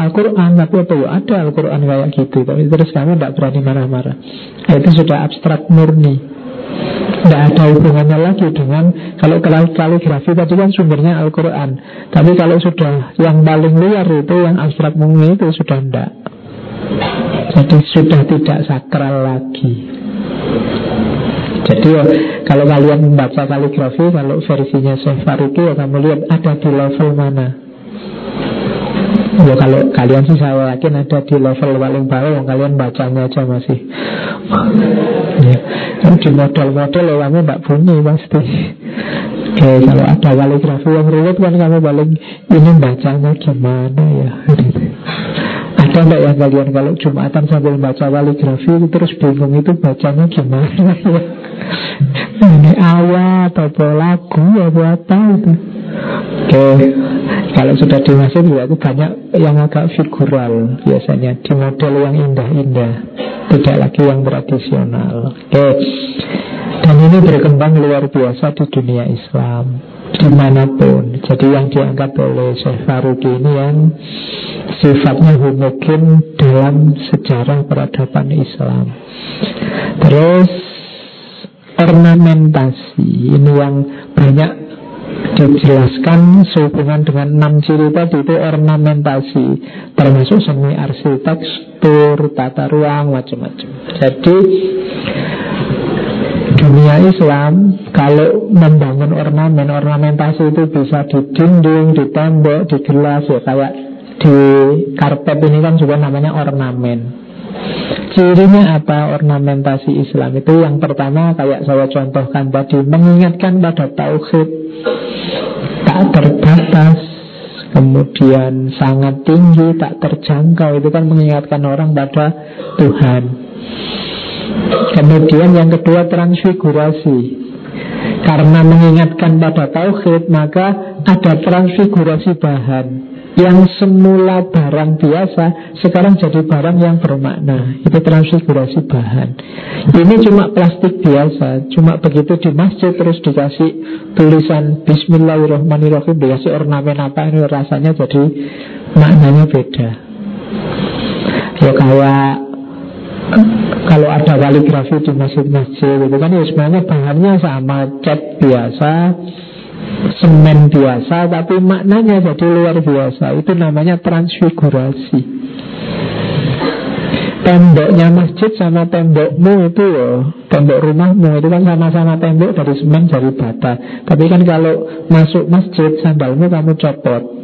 Al-Quran tapi apa? Ya ada Al-Quran kayak gitu. Tapi terus kamu tidak berani marah-marah. Itu sudah abstrak murni. Tidak ada hubungannya lagi dengan kalau kaligrafi tadi kan sumbernya Al-Quran. Tapi kalau sudah yang paling luar itu yang abstrak murni itu sudah tidak jadi sudah tidak sakral lagi jadi ya, kalau kalian membaca kaligrafi Kalau versinya Syekh Faruqi ya kamu lihat ada di level mana. Ya kalau kalian sih saya yakin ada di level paling bawah yang kalian bacanya aja masih. Ya. Di model-model ya kamu tidak bunyi pasti. Oke, kalau ada kaligrafi yang rumit kan kamu paling ini bacanya gimana ya Ada yang kalian kalau Jumatan sambil baca kaligrafi terus bingung itu bacanya gimana ya? Ini ayat atau lagu atau apa itu? Oke Kalau sudah dimasuk ya itu banyak yang agak figural. Biasanya di model yang indah-indah Tidak lagi yang tradisional. Oke Dan ini berkembang luar biasa di dunia Islam Di mana pun. Jadi yang diangkat oleh Syekh Faruqi ini yang Sifatnya homogen dalam sejarah peradaban Islam. Terus ornamentasi ini yang banyak dijelaskan sehubungan dengan enam ciri tadi itu ornamentasi termasuk seni arsitektur tata ruang macam-macam. Jadi dunia Islam kalau membangun ornamen ornamentasi itu bisa di dinding di tembok di gelas ya kayak di karpet ini kan juga namanya ornamen. Cirinya apa ornamentasi Islam itu? Yang pertama kayak saya contohkan tadi mengingatkan pada tauhid. Tak terbatas kemudian sangat tinggi tak terjangkau. Itu kan mengingatkan orang pada Tuhan. Kemudian yang kedua transfigurasi karena mengingatkan pada tauhid maka ada transfigurasi bahan yang semula barang biasa sekarang jadi barang yang bermakna. Itu transfigurasi bahan. Ini cuma plastik biasa, cuma begitu di masjid terus dikasih tulisan Bismillahirrahmanirrahim, dikasih ornamen apa ini rasanya jadi maknanya beda. Ya kayak kalau ada kaligrafi di masjid-masjid itu kan ya sebenarnya bahannya sama cat biasa semen biasa tapi maknanya jadi luar biasa. Itu namanya transfigurasi. Temboknya masjid sama tembokmu itu loh tembok rumahmu itu kan sama-sama tembok dari semen dari bata. Tapi kan kalau masuk masjid sandalmu kamu copot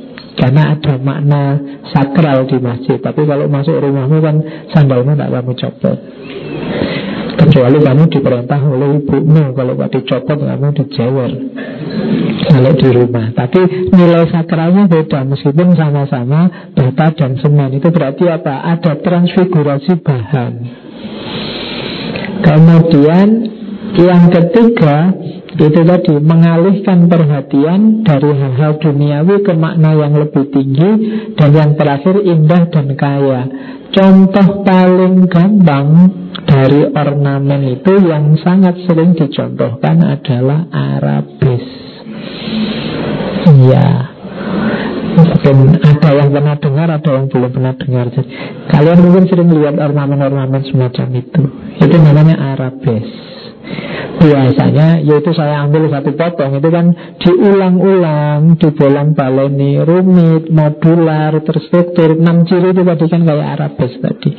karena ada makna sakral di masjid. Tapi kalau masuk rumahmu kan sandalmu tidak kamu copot. Kecuali kamu diperintah oleh ibumu. Kalau gak dicopot kamu dijewer Kalau di rumah. Tapi nilai sakralnya beda. Meskipun sama-sama bata dan semen. Itu berarti apa? Ada transfigurasi bahan. Kemudian yang ketiga itu tadi mengalihkan perhatian dari hal-hal duniawi ke makna yang lebih tinggi dan yang terakhir indah dan kaya. Contoh paling gampang dari ornamen itu yang sangat sering dicontohkan adalah Arabis. Iya. Mungkin ada yang pernah dengar, ada yang belum pernah dengar. Kalian mungkin sering lihat ornamen-ornamen semacam itu. Itu namanya Arabis. Biasanya yaitu saya ambil satu potong itu kan diulang-ulang, dibolang baleni, rumit, modular, terstruktur, enam ciri itu tadi kan kayak Arabes tadi.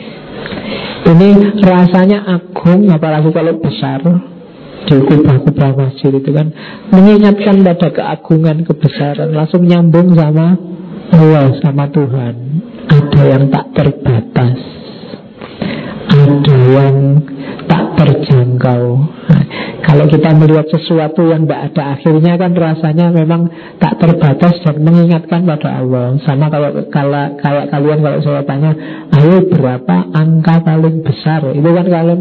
Ini rasanya agung, apalagi kalau besar di kubah-kubah masjid itu kan mengingatkan pada keagungan kebesaran langsung nyambung sama Allah sama Tuhan ada yang tak terbatas ada yang tak terjangkau. Kalau kita melihat sesuatu yang tidak ada akhirnya kan rasanya memang tak terbatas dan mengingatkan pada Allah. Sama kalau, kalau kayak kalian kalau saya tanya, ayo berapa angka paling besar? Itu kan kalian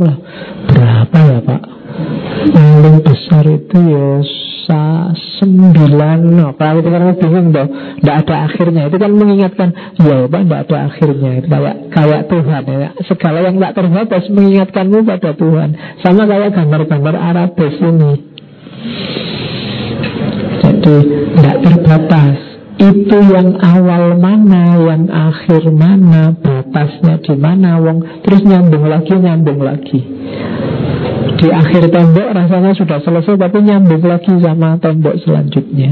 berapa ya Pak? Paling besar itu ya sembilan apa itu kan bingung dong tidak ada akhirnya. Itu kan mengingatkan ya pak tidak ada akhirnya. Itu kayak kayak Tuhan ya. segala yang tak terbatas mengingatkanmu pada Tuhan. Sama kayak gambar-gambar Arabes ini. Jadi tidak terbatas. Itu yang awal mana, yang akhir mana, batasnya di mana, wong. Terus nyambung lagi, nyambung lagi di akhir tembok rasanya sudah selesai tapi nyambung lagi sama tembok selanjutnya.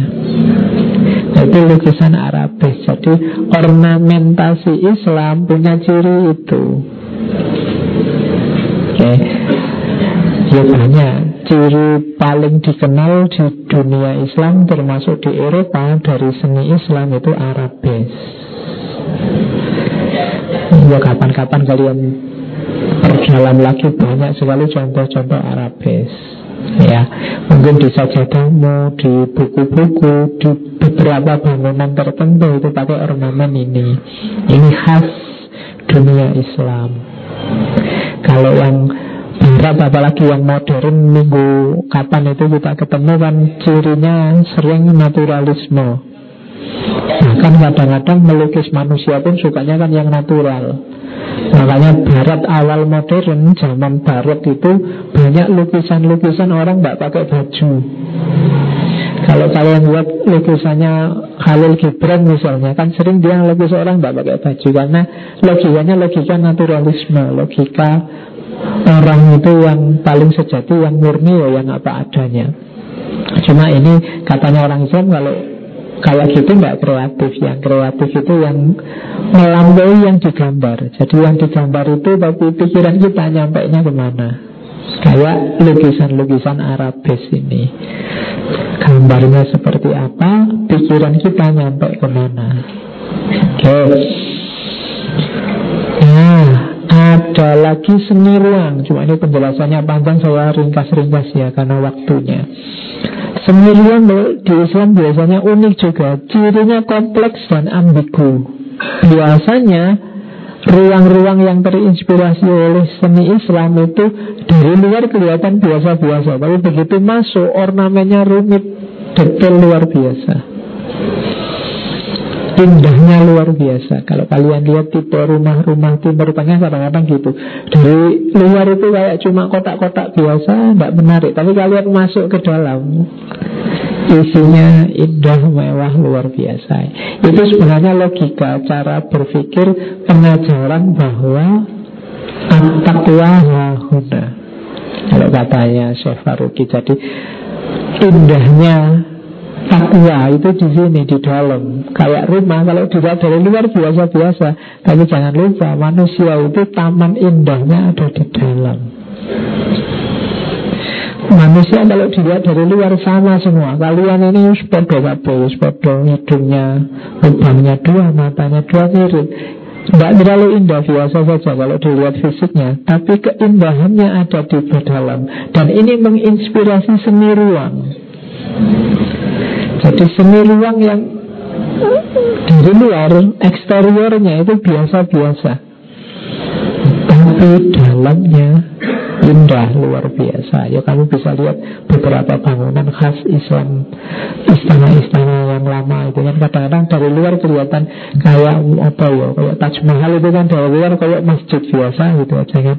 Itu lukisan Arabis jadi ornamentasi Islam punya ciri itu. Oke. Ya banyak ciri paling dikenal di dunia Islam termasuk di Eropa dari seni Islam itu Arabis. Ya kapan-kapan kalian perjalan lagi banyak sekali contoh-contoh Arabes ya mungkin di sajadahmu di buku-buku di beberapa bangunan tertentu itu pakai ornamen ini. Ini khas dunia Islam. Kalau yang barat apalagi yang modern minggu kapan itu kita ketemu kan cirinya sering naturalisme bahkan kadang-kadang melukis manusia pun sukanya kan yang natural. Makanya barat awal modern Zaman barat itu Banyak lukisan-lukisan orang nggak pakai baju. Kalau kalian lihat lukisannya Khalil Gibran misalnya Kan sering dia lukis orang nggak pakai baju Karena logikanya logika naturalisme Logika orang itu yang paling sejati Yang murni ya yang apa adanya. Cuma ini katanya orang Islam kalau kayak gitu nggak kreatif. Yang kreatif itu yang melampaui yang digambar. Jadi yang digambar itu tapi pikiran kita nyampe nya ke mana. Kayak lukisan-lukisan Arabes ini Gambarnya seperti apa Pikiran kita nyampe ke mana Oke okay. Nah ada lagi seni ruang. Cuma ini penjelasannya panjang Saya ringkas-ringkas ya karena waktunya. Seni ruang di Islam biasanya unik juga. Cirinya kompleks dan ambigu. Biasanya ruang-ruang yang terinspirasi oleh seni Islam itu dari luar kelihatan biasa-biasa, tapi begitu masuk ornamennya rumit, detail luar biasa. Indahnya luar biasa. Kalau kalian lihat tipe rumah-rumah Timur Tengah kadang-kadang gitu. Dari luar itu kayak cuma kotak-kotak biasa Tidak menarik. Tapi kalian masuk ke dalam Isinya indah, mewah, luar biasa. Itu sebenarnya logika Cara berpikir pengajaran bahwa At-taqwa huna. Kalau katanya Syekh Faruqi Jadi indahnya takwa itu di sini di dalam. Kayak rumah kalau dilihat dari luar biasa-biasa. Tapi jangan lupa manusia itu taman indahnya ada di dalam. Manusia kalau dilihat dari luar sama semua. Kalian ini sepodo kabeh Sepodo hidungnya Lubangnya dua, matanya dua mirip. Tidak terlalu indah biasa saja Kalau dilihat fisiknya. Tapi keindahannya ada di dalam. Dan ini menginspirasi seni ruang Jadi seni ruang yang Dari luar Eksteriornya itu biasa-biasa Tapi dalamnya indah luar biasa. Ya kamu bisa lihat beberapa bangunan khas Islam, istana-istana yang lama itu kan kadang-kadang dari luar kelihatan kayak apa ya, kayak Taj Mahal itu kan dari luar kayak masjid biasa gitu aja kan.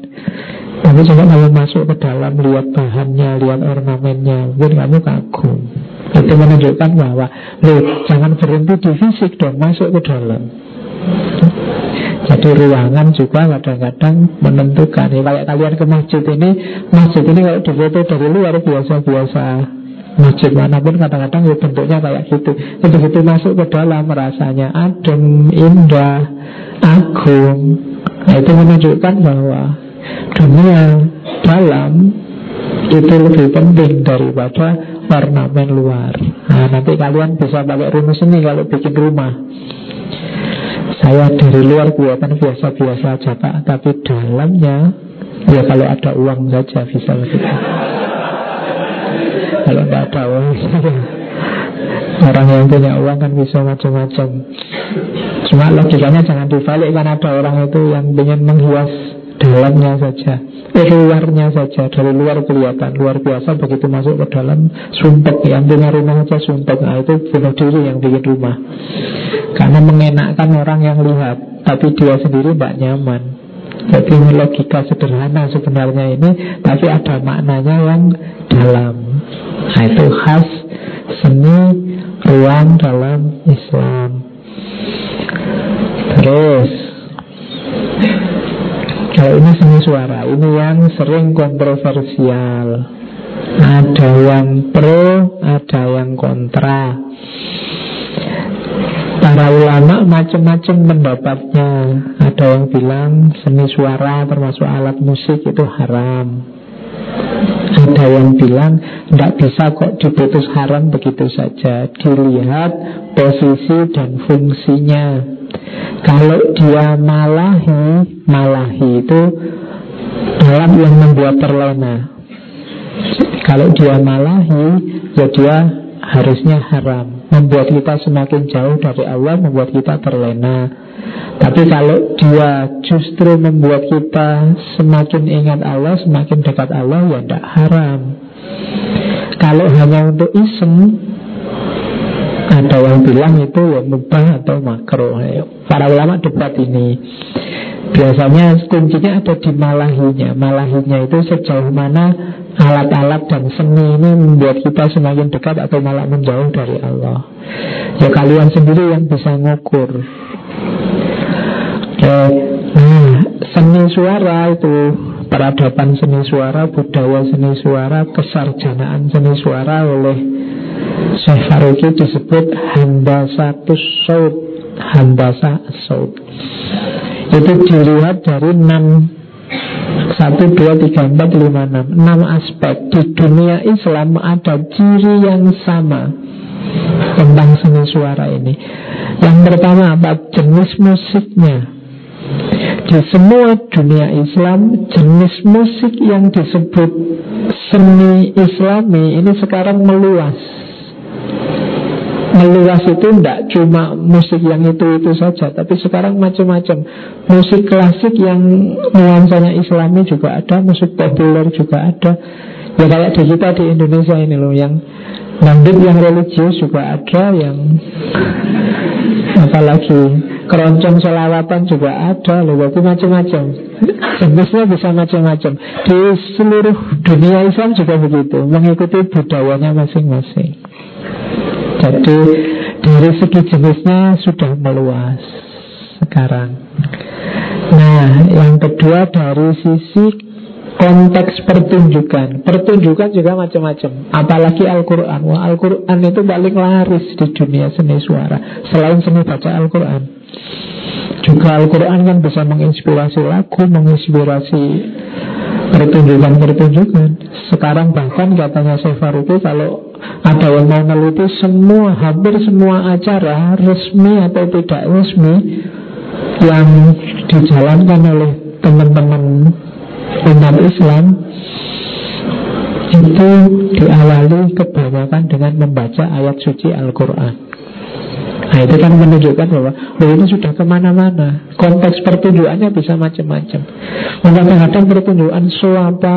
Tapi coba kalau masuk ke dalam lihat bahannya, lihat ornamennya, mungkin kamu kagum. Itu menunjukkan bahwa, loh, jangan berhenti di fisik dong, masuk ke dalam. Jadi ruangan juga kadang-kadang menentukan. Ya, Kayak kalian ke masjid ini Masjid ini kalau difoto dari luar biasa-biasa. Masjid mana pun kadang-kadang ya bentuknya kayak gitu. Ya, Begitu masuk ke dalam rasanya adem, indah, agung. Nah itu menunjukkan bahwa dunia dalam itu lebih penting daripada ornamen luar. Nah nanti kalian bisa pakai rumus ini kalau bikin rumah. Saya dari luar kelihatan biasa-biasa aja Pak. Tapi dalamnya Ya kalau ada uang saja bisa begitu Kalau tidak ada uang Orang yang punya uang kan bisa macam-macam. Cuma logikanya jangan dibalik Kan ada orang itu yang ingin menghias dalamnya saja. Eh, Luarnya saja. Dari luar kelihatan. Luar biasa begitu masuk ke dalam Sumpek. Yang punya rumah saja sumpek. Nah itu bunuh diri yang bikin rumah. Karena mengenakkan orang yang lihat Tapi dia sendiri tidak nyaman. Jadi logika sederhana sebenarnya ini. Tapi ada maknanya yang dalam. Nah itu khas seni ruang dalam Islam. Terus Ini seni suara Ini yang sering kontroversial. Ada yang pro Ada yang kontra. Para ulama macam-macam pendapatnya. Ada yang bilang seni suara termasuk alat musik itu haram. Ada yang bilang tidak bisa kok diputus haram begitu saja. Dilihat posisi dan fungsinya Kalau dia malahi Malahi itu alat yang membuat terlena Kalau dia malahi Ya dia harusnya haram membuat kita semakin jauh dari Allah, membuat kita terlena. Tapi kalau dia justru membuat kita semakin ingat Allah, semakin dekat Allah, ya tidak haram. Kalau hanya untuk iseng, ada yang bilang itu ya mubah atau makro. Para ulama debat ini. Biasanya kuncinya ada di malahinya Malahinya itu sejauh mana alat-alat dan seni ini membuat kita semakin dekat atau malah menjauh dari Allah Ya kalian sendiri yang bisa ngukur Oke. Nah, seni suara itu peradaban seni suara, budaya seni suara, kesarjanaan seni suara oleh Syekh Faruqi disebut handasatus saut, handasa saut. Itu dilihat dari enam. Satu, dua, tiga, empat, lima, enam. Enam aspek Di dunia Islam ada ciri yang sama Tentang seni suara ini. Yang pertama apa? Jenis musiknya. Di semua dunia Islam Jenis musik yang disebut Seni Islami Ini sekarang meluas meluas itu tidak cuma musik yang itu-itu saja Tapi sekarang macam-macam. Musik klasik yang nuansanya islami juga ada Musik populer juga ada. Ya kayak di kita di Indonesia ini loh Yang dangdut yang religius juga ada Yang apalagi keroncong selawatan juga ada loh Jadi macam-macam. Jenisnya bisa macam-macam. Di seluruh dunia Islam juga begitu Mengikuti budayanya masing-masing jadi dari segi jenisnya sudah meluas sekarang. Nah, yang kedua dari sisi konteks pertunjukan. Pertunjukan juga macam-macam. Apalagi Al-Quran. Wah, Al-Quran itu paling laris di dunia seni suara. Selain seni baca Al-Quran. Juga Al-Quran kan bisa menginspirasi lagu, menginspirasi pertunjukan-pertunjukan. Sekarang bahkan katanya Syekh Faruqi kalau ada yang mau meneliti semua, hampir semua acara resmi atau tidak resmi yang dijalankan oleh teman-teman umat Islam itu diawali kebanyakan dengan membaca ayat suci Al-Quran. Nah itu kan menunjukkan bahwa oh, ini sudah ke mana-mana Konteks pertunjukannya bisa macam-macam Kadang-kadang pertunjukan suapa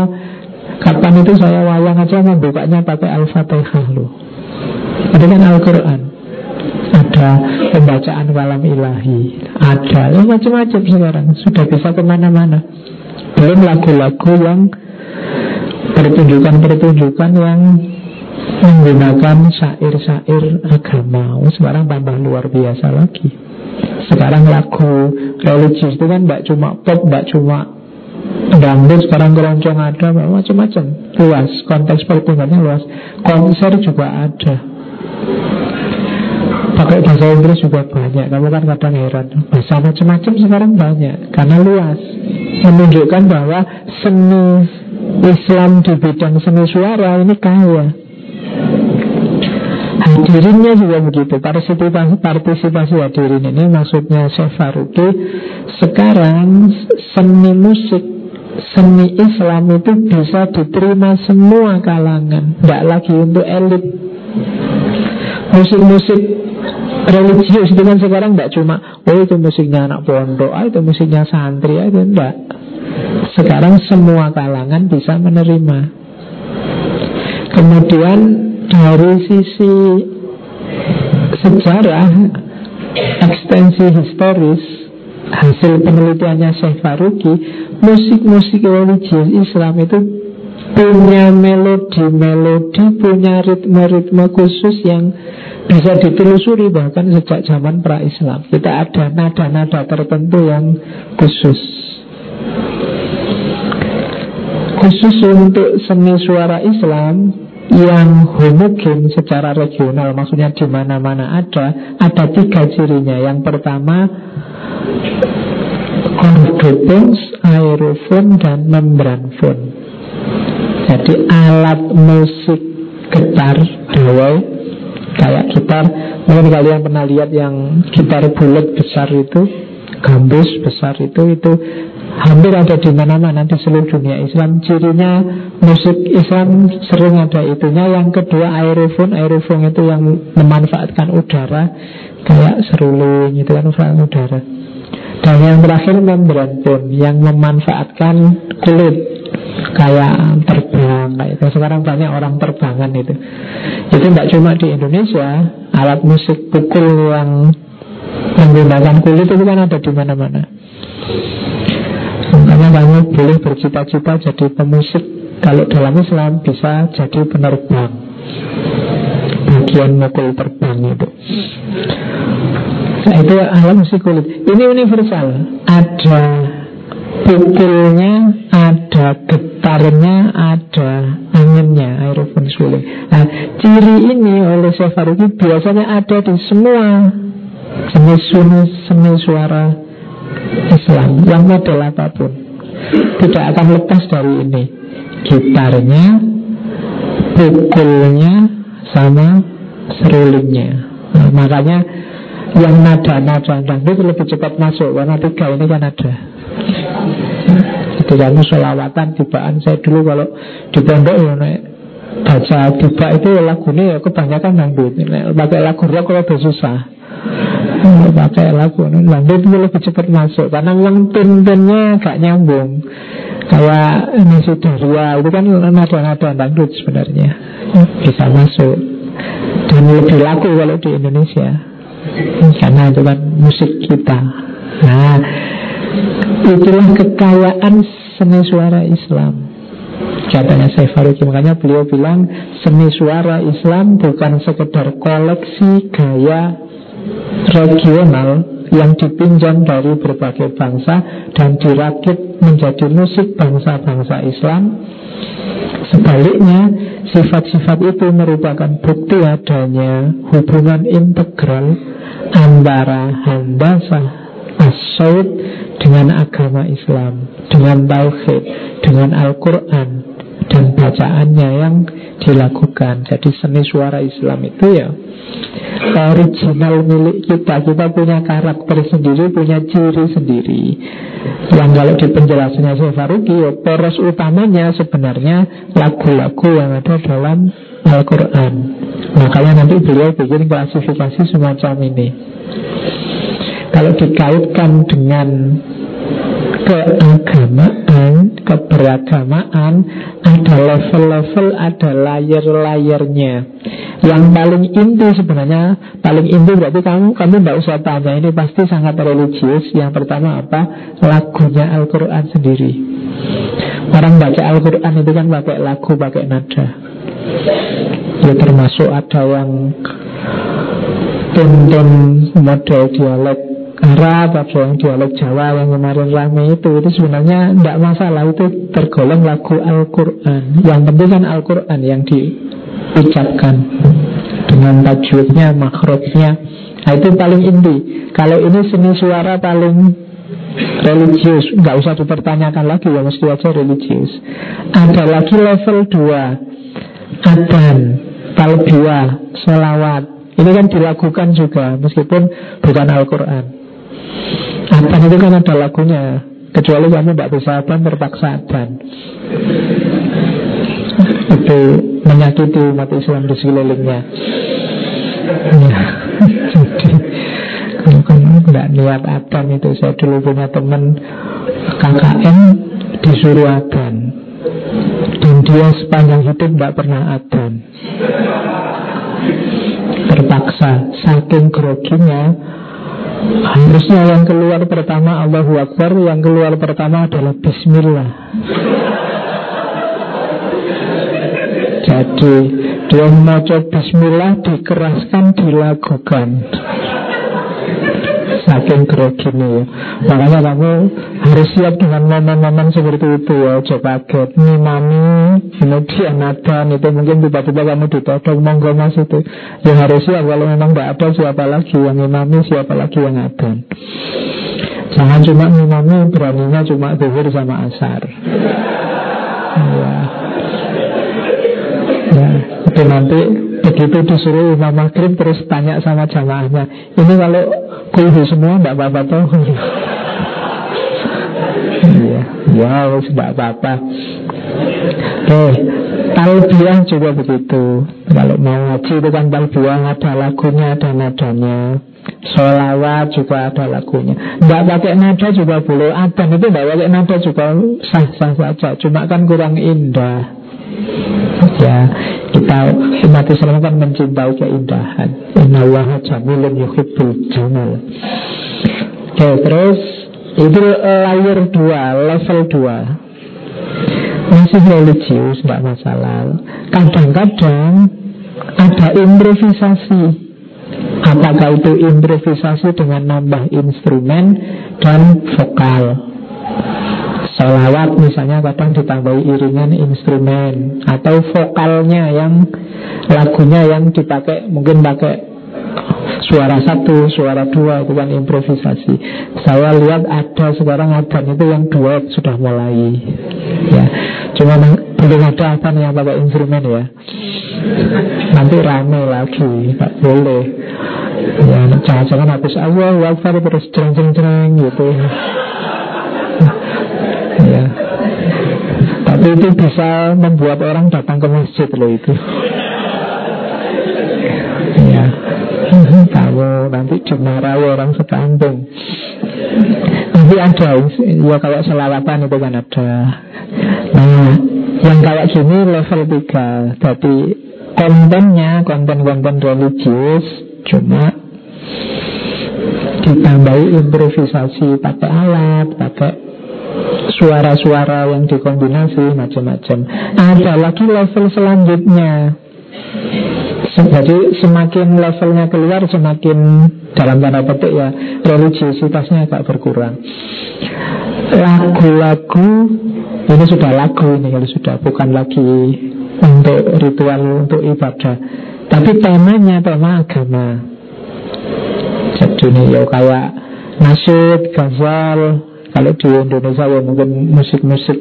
Kapan itu saya wayang aja membukanya pakai Al-Fatihah loh. Itu kan Al-Quran. Ada pembacaan kalam ilahi. Ada. Ya macam-macam sekarang. Sudah bisa ke mana-mana. Belum lagu-lagu yang Pertunjukan-pertunjukan yang Menggunakan syair-syair agama. Sekarang tambah luar biasa lagi. Sekarang lagu religius itu kan Tidak cuma pop, tidak cuma Dangdut sekarang keroncong ada Macam-macam. Luas Konteks pertunjukannya luas. Konser juga ada. Pakai bahasa Inggris juga banyak Kamu kan kadang heran. Bahasa macam-macam sekarang banyak Karena luas. Menunjukkan bahwa seni Islam di bidang seni suara Ini kaya. Hadirinnya juga begitu. Partisipasi, partisipasi hadirin ini Maksudnya Syekh Faruqi Sekarang seni musik seni Islam itu bisa diterima semua kalangan Tidak lagi untuk elit. Musik-musik religius itu kan sekarang tidak cuma Oh itu musiknya anak pondok, ah, itu musiknya santri, ah, itu tidak Sekarang semua kalangan bisa menerima. Kemudian dari sisi sejarah Ekstensi historis Hasil penelitiannya Syekh Faruqi musik-musik religius Islam itu punya melodi-melodi, punya ritme-ritme khusus yang bisa ditelusuri bahkan sejak zaman pra-Islam. Kita ada nada-nada tertentu yang khusus. Khusus untuk seni suara Islam yang homogen secara regional, maksudnya di mana-mana ada, ada tiga cirinya. Yang pertama, Chordophones, aerofon, dan membranfon Jadi alat musik getar dawai Kayak gitar Mungkin kalian pernah lihat yang gitar bulat besar itu Gambus besar itu Itu hampir ada di mana-mana di seluruh dunia Islam. Cirinya musik Islam sering ada itunya. Yang kedua aerofon, aerofon itu yang memanfaatkan udara kayak seruling itu kan memanfaatkan udara. Dan yang terakhir membran pun yang memanfaatkan kulit kayak terbang kayak itu. Sekarang banyak orang terbangan itu. Itu tidak cuma di Indonesia, alat musik pukul yang menggunakan kulit itu kan ada di mana-mana. Makanya kamu boleh bercita-cita jadi pemusik Kalau dalam Islam bisa jadi penerbang Bagian mukul terbang itu Nah, itu alam kulit. Ini universal. Ada pukulnya, ada getarnya, ada anginnya, aerofon. Nah, ciri ini oleh Syekh Faruqi biasanya ada di semua seni suara Islam yang model apa pun. Tidak akan lepas dari ini. Gitarnya, pukulnya, sama serulingnya. Nah, makanya yang nada-nada dangdut lebih cepat masuk karena tiga ini kan ada. Itu kamu selawatan tibaan saya dulu kalau di pondok ya naik baca tiba itu lagunya ya kebanyakan dangdut. pakai lagu rock kalau udah susah. Pakai lagu dangdut itu lebih cepat masuk karena memang pin-pinnya gak nyambung. Kayak ini Sudaria itu kan nada-nada dangdut sebenarnya bisa masuk dan lebih laku kalau di Indonesia karena itu kan musik kita. Nah, itulah kekayaan seni suara Islam. Katanya saya Faruqi Makanya beliau bilang Seni suara Islam bukan sekedar koleksi gaya regional yang dipinjam dari berbagai bangsa dan dirakit menjadi musik bangsa-bangsa Islam. Sebaliknya, sifat-sifat itu merupakan bukti adanya hubungan integral antara handasa asyid dengan agama Islam, dengan tauhid, dengan Al-Quran dan bacaannya yang dilakukan. Jadi seni suara Islam itu ya original milik kita. Kita punya karakter sendiri, punya ciri sendiri. Yang kalau di penjelasannya saya ya, poros utamanya sebenarnya lagu-lagu yang ada dalam Al-Quran. Makanya nanti beliau bikin klasifikasi semacam ini. Kalau dikaitkan dengan keagamaan, keberagamaan, ada level-level, ada layer-layernya. Yang paling inti sebenarnya, paling inti berarti kamu kamu tidak usah tanya ini pasti sangat religius. Yang pertama apa? Lagunya Al-Quran sendiri. Orang baca Al-Quran itu kan pakai lagu, pakai nada. Ya termasuk ada yang tuntun model dialek Arab, ada yang dialek Jawa yang kemarin rame itu Itu sebenarnya tidak masalah Itu tergolong lagu Al-Quran. Yang penting kan Al-Quran yang diucapkan Dengan tajwidnya, makhrajnya. Nah itu paling inti. Kalau ini seni suara paling religius nggak usah dipertanyakan lagi ya mesti aja religius. Ada lagi level 2 Adan Talbiyah Salawat Ini kan dilakukan juga Meskipun bukan Al-Quran Adan itu kan ada lagunya. Kecuali kamu tidak bisa adan Terpaksa adan. Itu menyakiti umat Islam di sekelilingnya. Ya. Jadi Kalau tidak niat adan itu Saya dulu punya teman KKN Disuruh adan. Dan dia sepanjang hidup tidak pernah adan. Terpaksa Saking groginya Harusnya yang keluar pertama Allahu Akbar Yang keluar pertama adalah Bismillah. Jadi Dia mau Bismillah Dikeraskan, dilakukan Saking groginya ya. Makanya kamu harus siap dengan momen-momen seperti itu ya. Coba kaget Nih mami Kemudian ada Itu mungkin tiba-tiba kamu ditodong Monggo mas itu. Ya harus siap Kalau memang tidak ada siapa lagi Yang imami siapa lagi yang ada Jangan cuma imami Beraninya cuma zuhur sama asar. Ya Ya itu nanti begitu disuruh imam maghrib terus tanya sama jamaahnya ini kalau kulhu semua tidak apa-apa toh Iya, ya tidak apa-apa. Oke, talbiah juga begitu. Kalau mau ngaji itu kan talbiah ada lagunya, ada nadanya. Solawat juga ada lagunya. Tidak pakai nada juga boleh. Adan itu tidak pakai nada juga sah-sah saja. Cuma kan kurang indah. Ya, kita umat Islam kan mencintai keindahan. Inna Allah jamilun yuhibbul jamal. Oke, terus itu layer 2, level 2 Masih religius, tidak masalah Kadang-kadang ada improvisasi Apakah itu improvisasi dengan nambah instrumen dan vokal Selawat misalnya kadang ditambahi iringan instrumen Atau vokalnya yang lagunya yang dipakai Mungkin pakai suara satu, suara dua itu kan improvisasi. Saya lihat ada sekarang adan itu yang duet sudah mulai. Ya, cuma belum ada adan yang pakai instrumen ya. Nanti rame lagi, tak boleh. Ya, jangan-jangan habis Allah, Akbar terus jeng-jeng-jeng gitu. Ya. Tapi itu bisa membuat orang datang ke masjid loh itu. Ya. Kamu nanti cemara orang sekampung. Nanti ada, ya kayak selawatan itu kan ada. Nah, yang kayak gini level 3 Jadi kontennya konten-konten religius cuma ditambahi improvisasi pakai alat pakai suara-suara yang dikombinasi macam-macam. Ada lagi level selanjutnya. Jadi semakin levelnya keluar semakin dalam tanda petik ya religiositasnya agak berkurang. Lagu-lagu ini sudah lagu ini kalau sudah bukan lagi untuk ritual untuk ibadah. Tapi temanya tema agama. Jadi ini ya kayak nasyid, gazal kalau di Indonesia ya mungkin musik-musik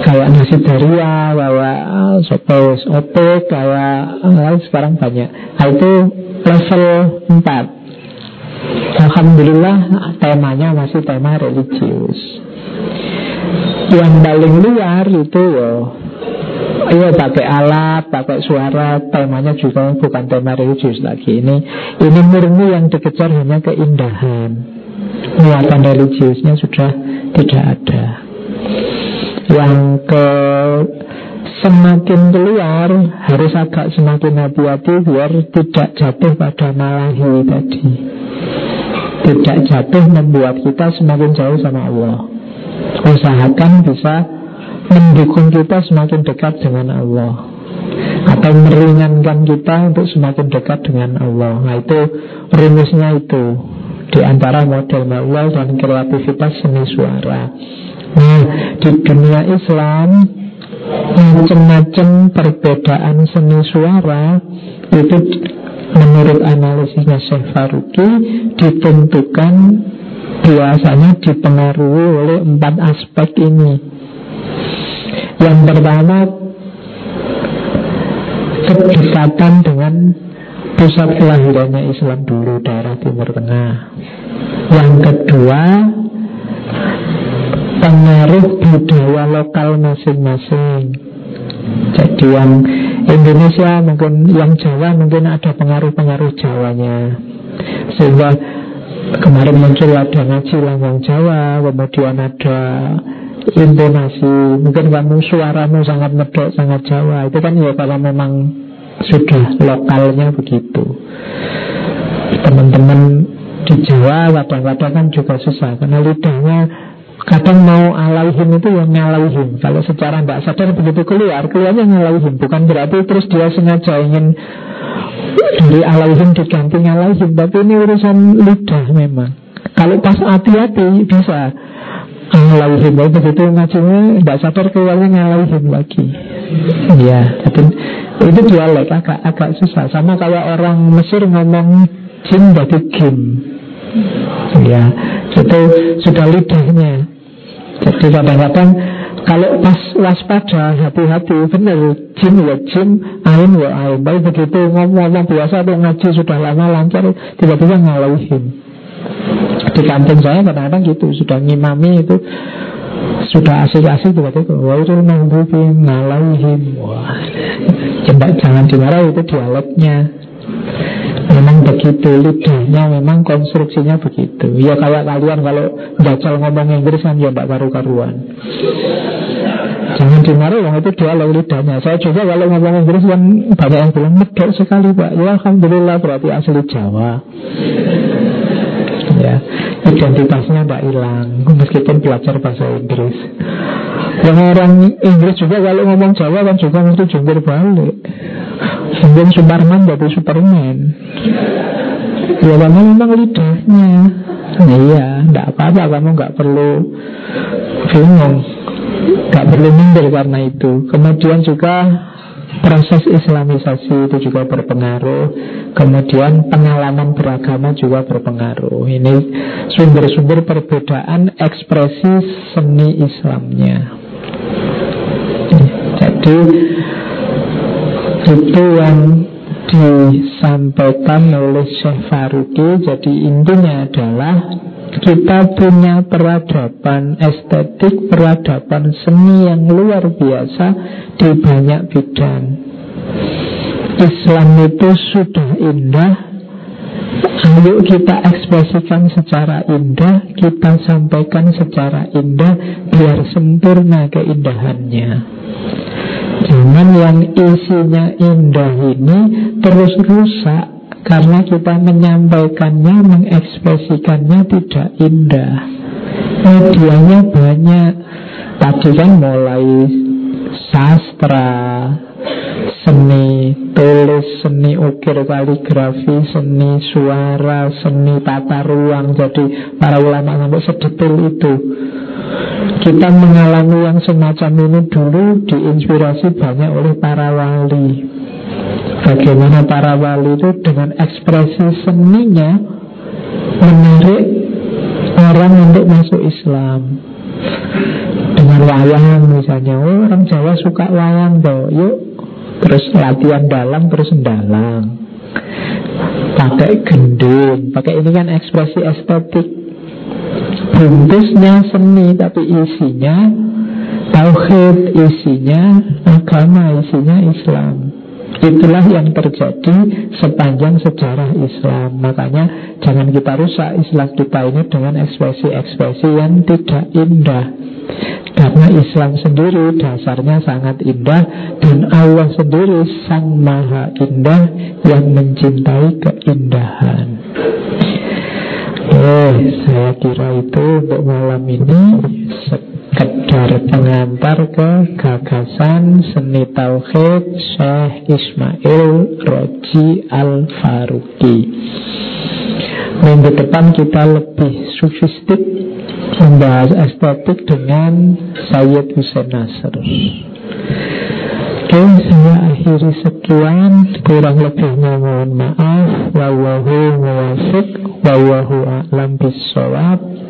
kayak nasi daria, bawa sopes opek, kayak lain sekarang banyak. Nah, itu level 4 Alhamdulillah temanya masih tema religius. Yang paling luar itu ya Iya pakai alat, pakai suara, temanya juga bukan tema religius lagi. Ini ini murni yang dikejar hanya keindahan. Muatan religiusnya sudah tidak ada. Yang ke semakin keluar harus agak semakin hati-hati biar tidak jatuh pada malahi tadi. Tidak jatuh membuat kita semakin jauh sama Allah. Usahakan bisa mendukung kita semakin dekat dengan Allah atau meringankan kita untuk semakin dekat dengan Allah. Nah itu rumusnya itu di antara model Allah dan kreativitas seni suara. Nah di dunia Islam macam-macam perbedaan seni suara itu menurut analisisnya Syekh Faruqi ditentukan biasanya dipengaruhi oleh empat aspek ini yang pertama kedekatan dengan pusat kelahirannya Islam dulu daerah Timur Tengah. Yang kedua pengaruh budaya lokal masing-masing. Jadi yang Indonesia mungkin yang Jawa mungkin ada pengaruh-pengaruh Jawanya. Sehingga kemarin muncul ada ngaji lambang Jawa, kemudian ada intonasi mungkin kamu suaramu sangat medok sangat Jawa itu kan ya kalau memang sudah lokalnya begitu. Teman-teman di Jawa kadang-kadang kan juga susah. Karena lidahnya kadang mau alaihim itu yang nyalaihim kalau secara tidak sadar begitu keluar keluarnya nyalaihim bukan berarti terus dia sengaja ingin dari alaihim diganti nyalaihim tapi ini urusan lidah memang. Kalau pas hati-hati bisa ngalauhin Tapi begitu ngajinya Tidak sadar keluarnya ngalauhin lagi. Ya tapi Itu dialek agak, agak susah. Sama kayak orang Mesir ngomong Jin jadi jin. Ya Itu sudah lidahnya. Jadi kadang-kadang kalau pas waspada hati-hati benar jin ya jin ain ya ain. Tapi begitu ngomong-ngomong biasa tuh ngaji sudah lama lancar tiba-tiba ngalauhin di kampung saya kadang-kadang gitu sudah ngimami itu sudah asik-asik wah itu nanggupi ngalaihim wah coba jangan dimarah itu dialeknya. Memang begitu lidahnya memang konstruksinya begitu. Ya kayak kalian kalau jajal ngomong Inggris kan ya tidak karu-karuan. Jangan dimarah yang itu dialog lidahnya. Saya juga kalau ngomong Inggris kan banyak yang bilang medok sekali pak. Ya Alhamdulillah berarti asli Jawa ya. Identitasnya tidak hilang meskipun belajar bahasa Inggris. Yang orang Inggris juga kalau ngomong Jawa kan juga mesti jungkir balik. Mungkin Superman jadi Superman. Ya karena memang lidahnya. Iya tidak apa-apa kamu nggak perlu bingung. Gak perlu minder karena itu. Kemudian juga proses islamisasi itu juga berpengaruh. Kemudian pengalaman beragama juga berpengaruh. Ini sumber-sumber perbedaan ekspresi seni Islamnya. Jadi itu yang disampaikan oleh Syekh Faruqi. Jadi intinya adalah kita punya peradaban estetik, peradaban seni yang luar biasa di banyak bidang. Islam itu sudah indah, ayo kita ekspresikan secara indah, kita sampaikan secara indah, biar sempurna keindahannya. Jangan yang isinya indah ini terus rusak karena kita menyampaikannya, mengekspresikannya tidak indah. Medianya banyak. Tadi kan mulai sastra Seni tulis, seni ukir kaligrafi, seni suara, seni tata ruang. Jadi para ulama sampai sedetil itu. Kita mengalami yang semacam ini dulu diinspirasi banyak oleh para wali Bagaimana para wali itu dengan ekspresi seninya menarik orang untuk masuk Islam. Dengan wayang misalnya, oh, orang Jawa suka wayang toh, yuk terus latihan dalam terus dalang. Pakai gending, pakai ini kan ekspresi estetik. Bungkusnya seni tapi isinya tauhid, isinya agama, isinya Islam. Itulah yang terjadi sepanjang sejarah Islam. Makanya jangan kita rusak Islam kita ini dengan ekspresi-ekspresi yang tidak indah. Karena Islam sendiri dasarnya sangat indah Dan Allah sendiri sang maha indah yang mencintai keindahan. Eh, saya kira itu untuk malam ini sekedar pengantar ke gagasan seni tauhid Syekh Ismail Roji Al-Faruqi. Minggu depan kita lebih sufistik membahas estetik dengan Sayyid Hussein Nasr. Oke, saya akhiri sekian. Kurang lebihnya mohon maaf. Wallahu muwafiq. Wallahu a'lam bisawab.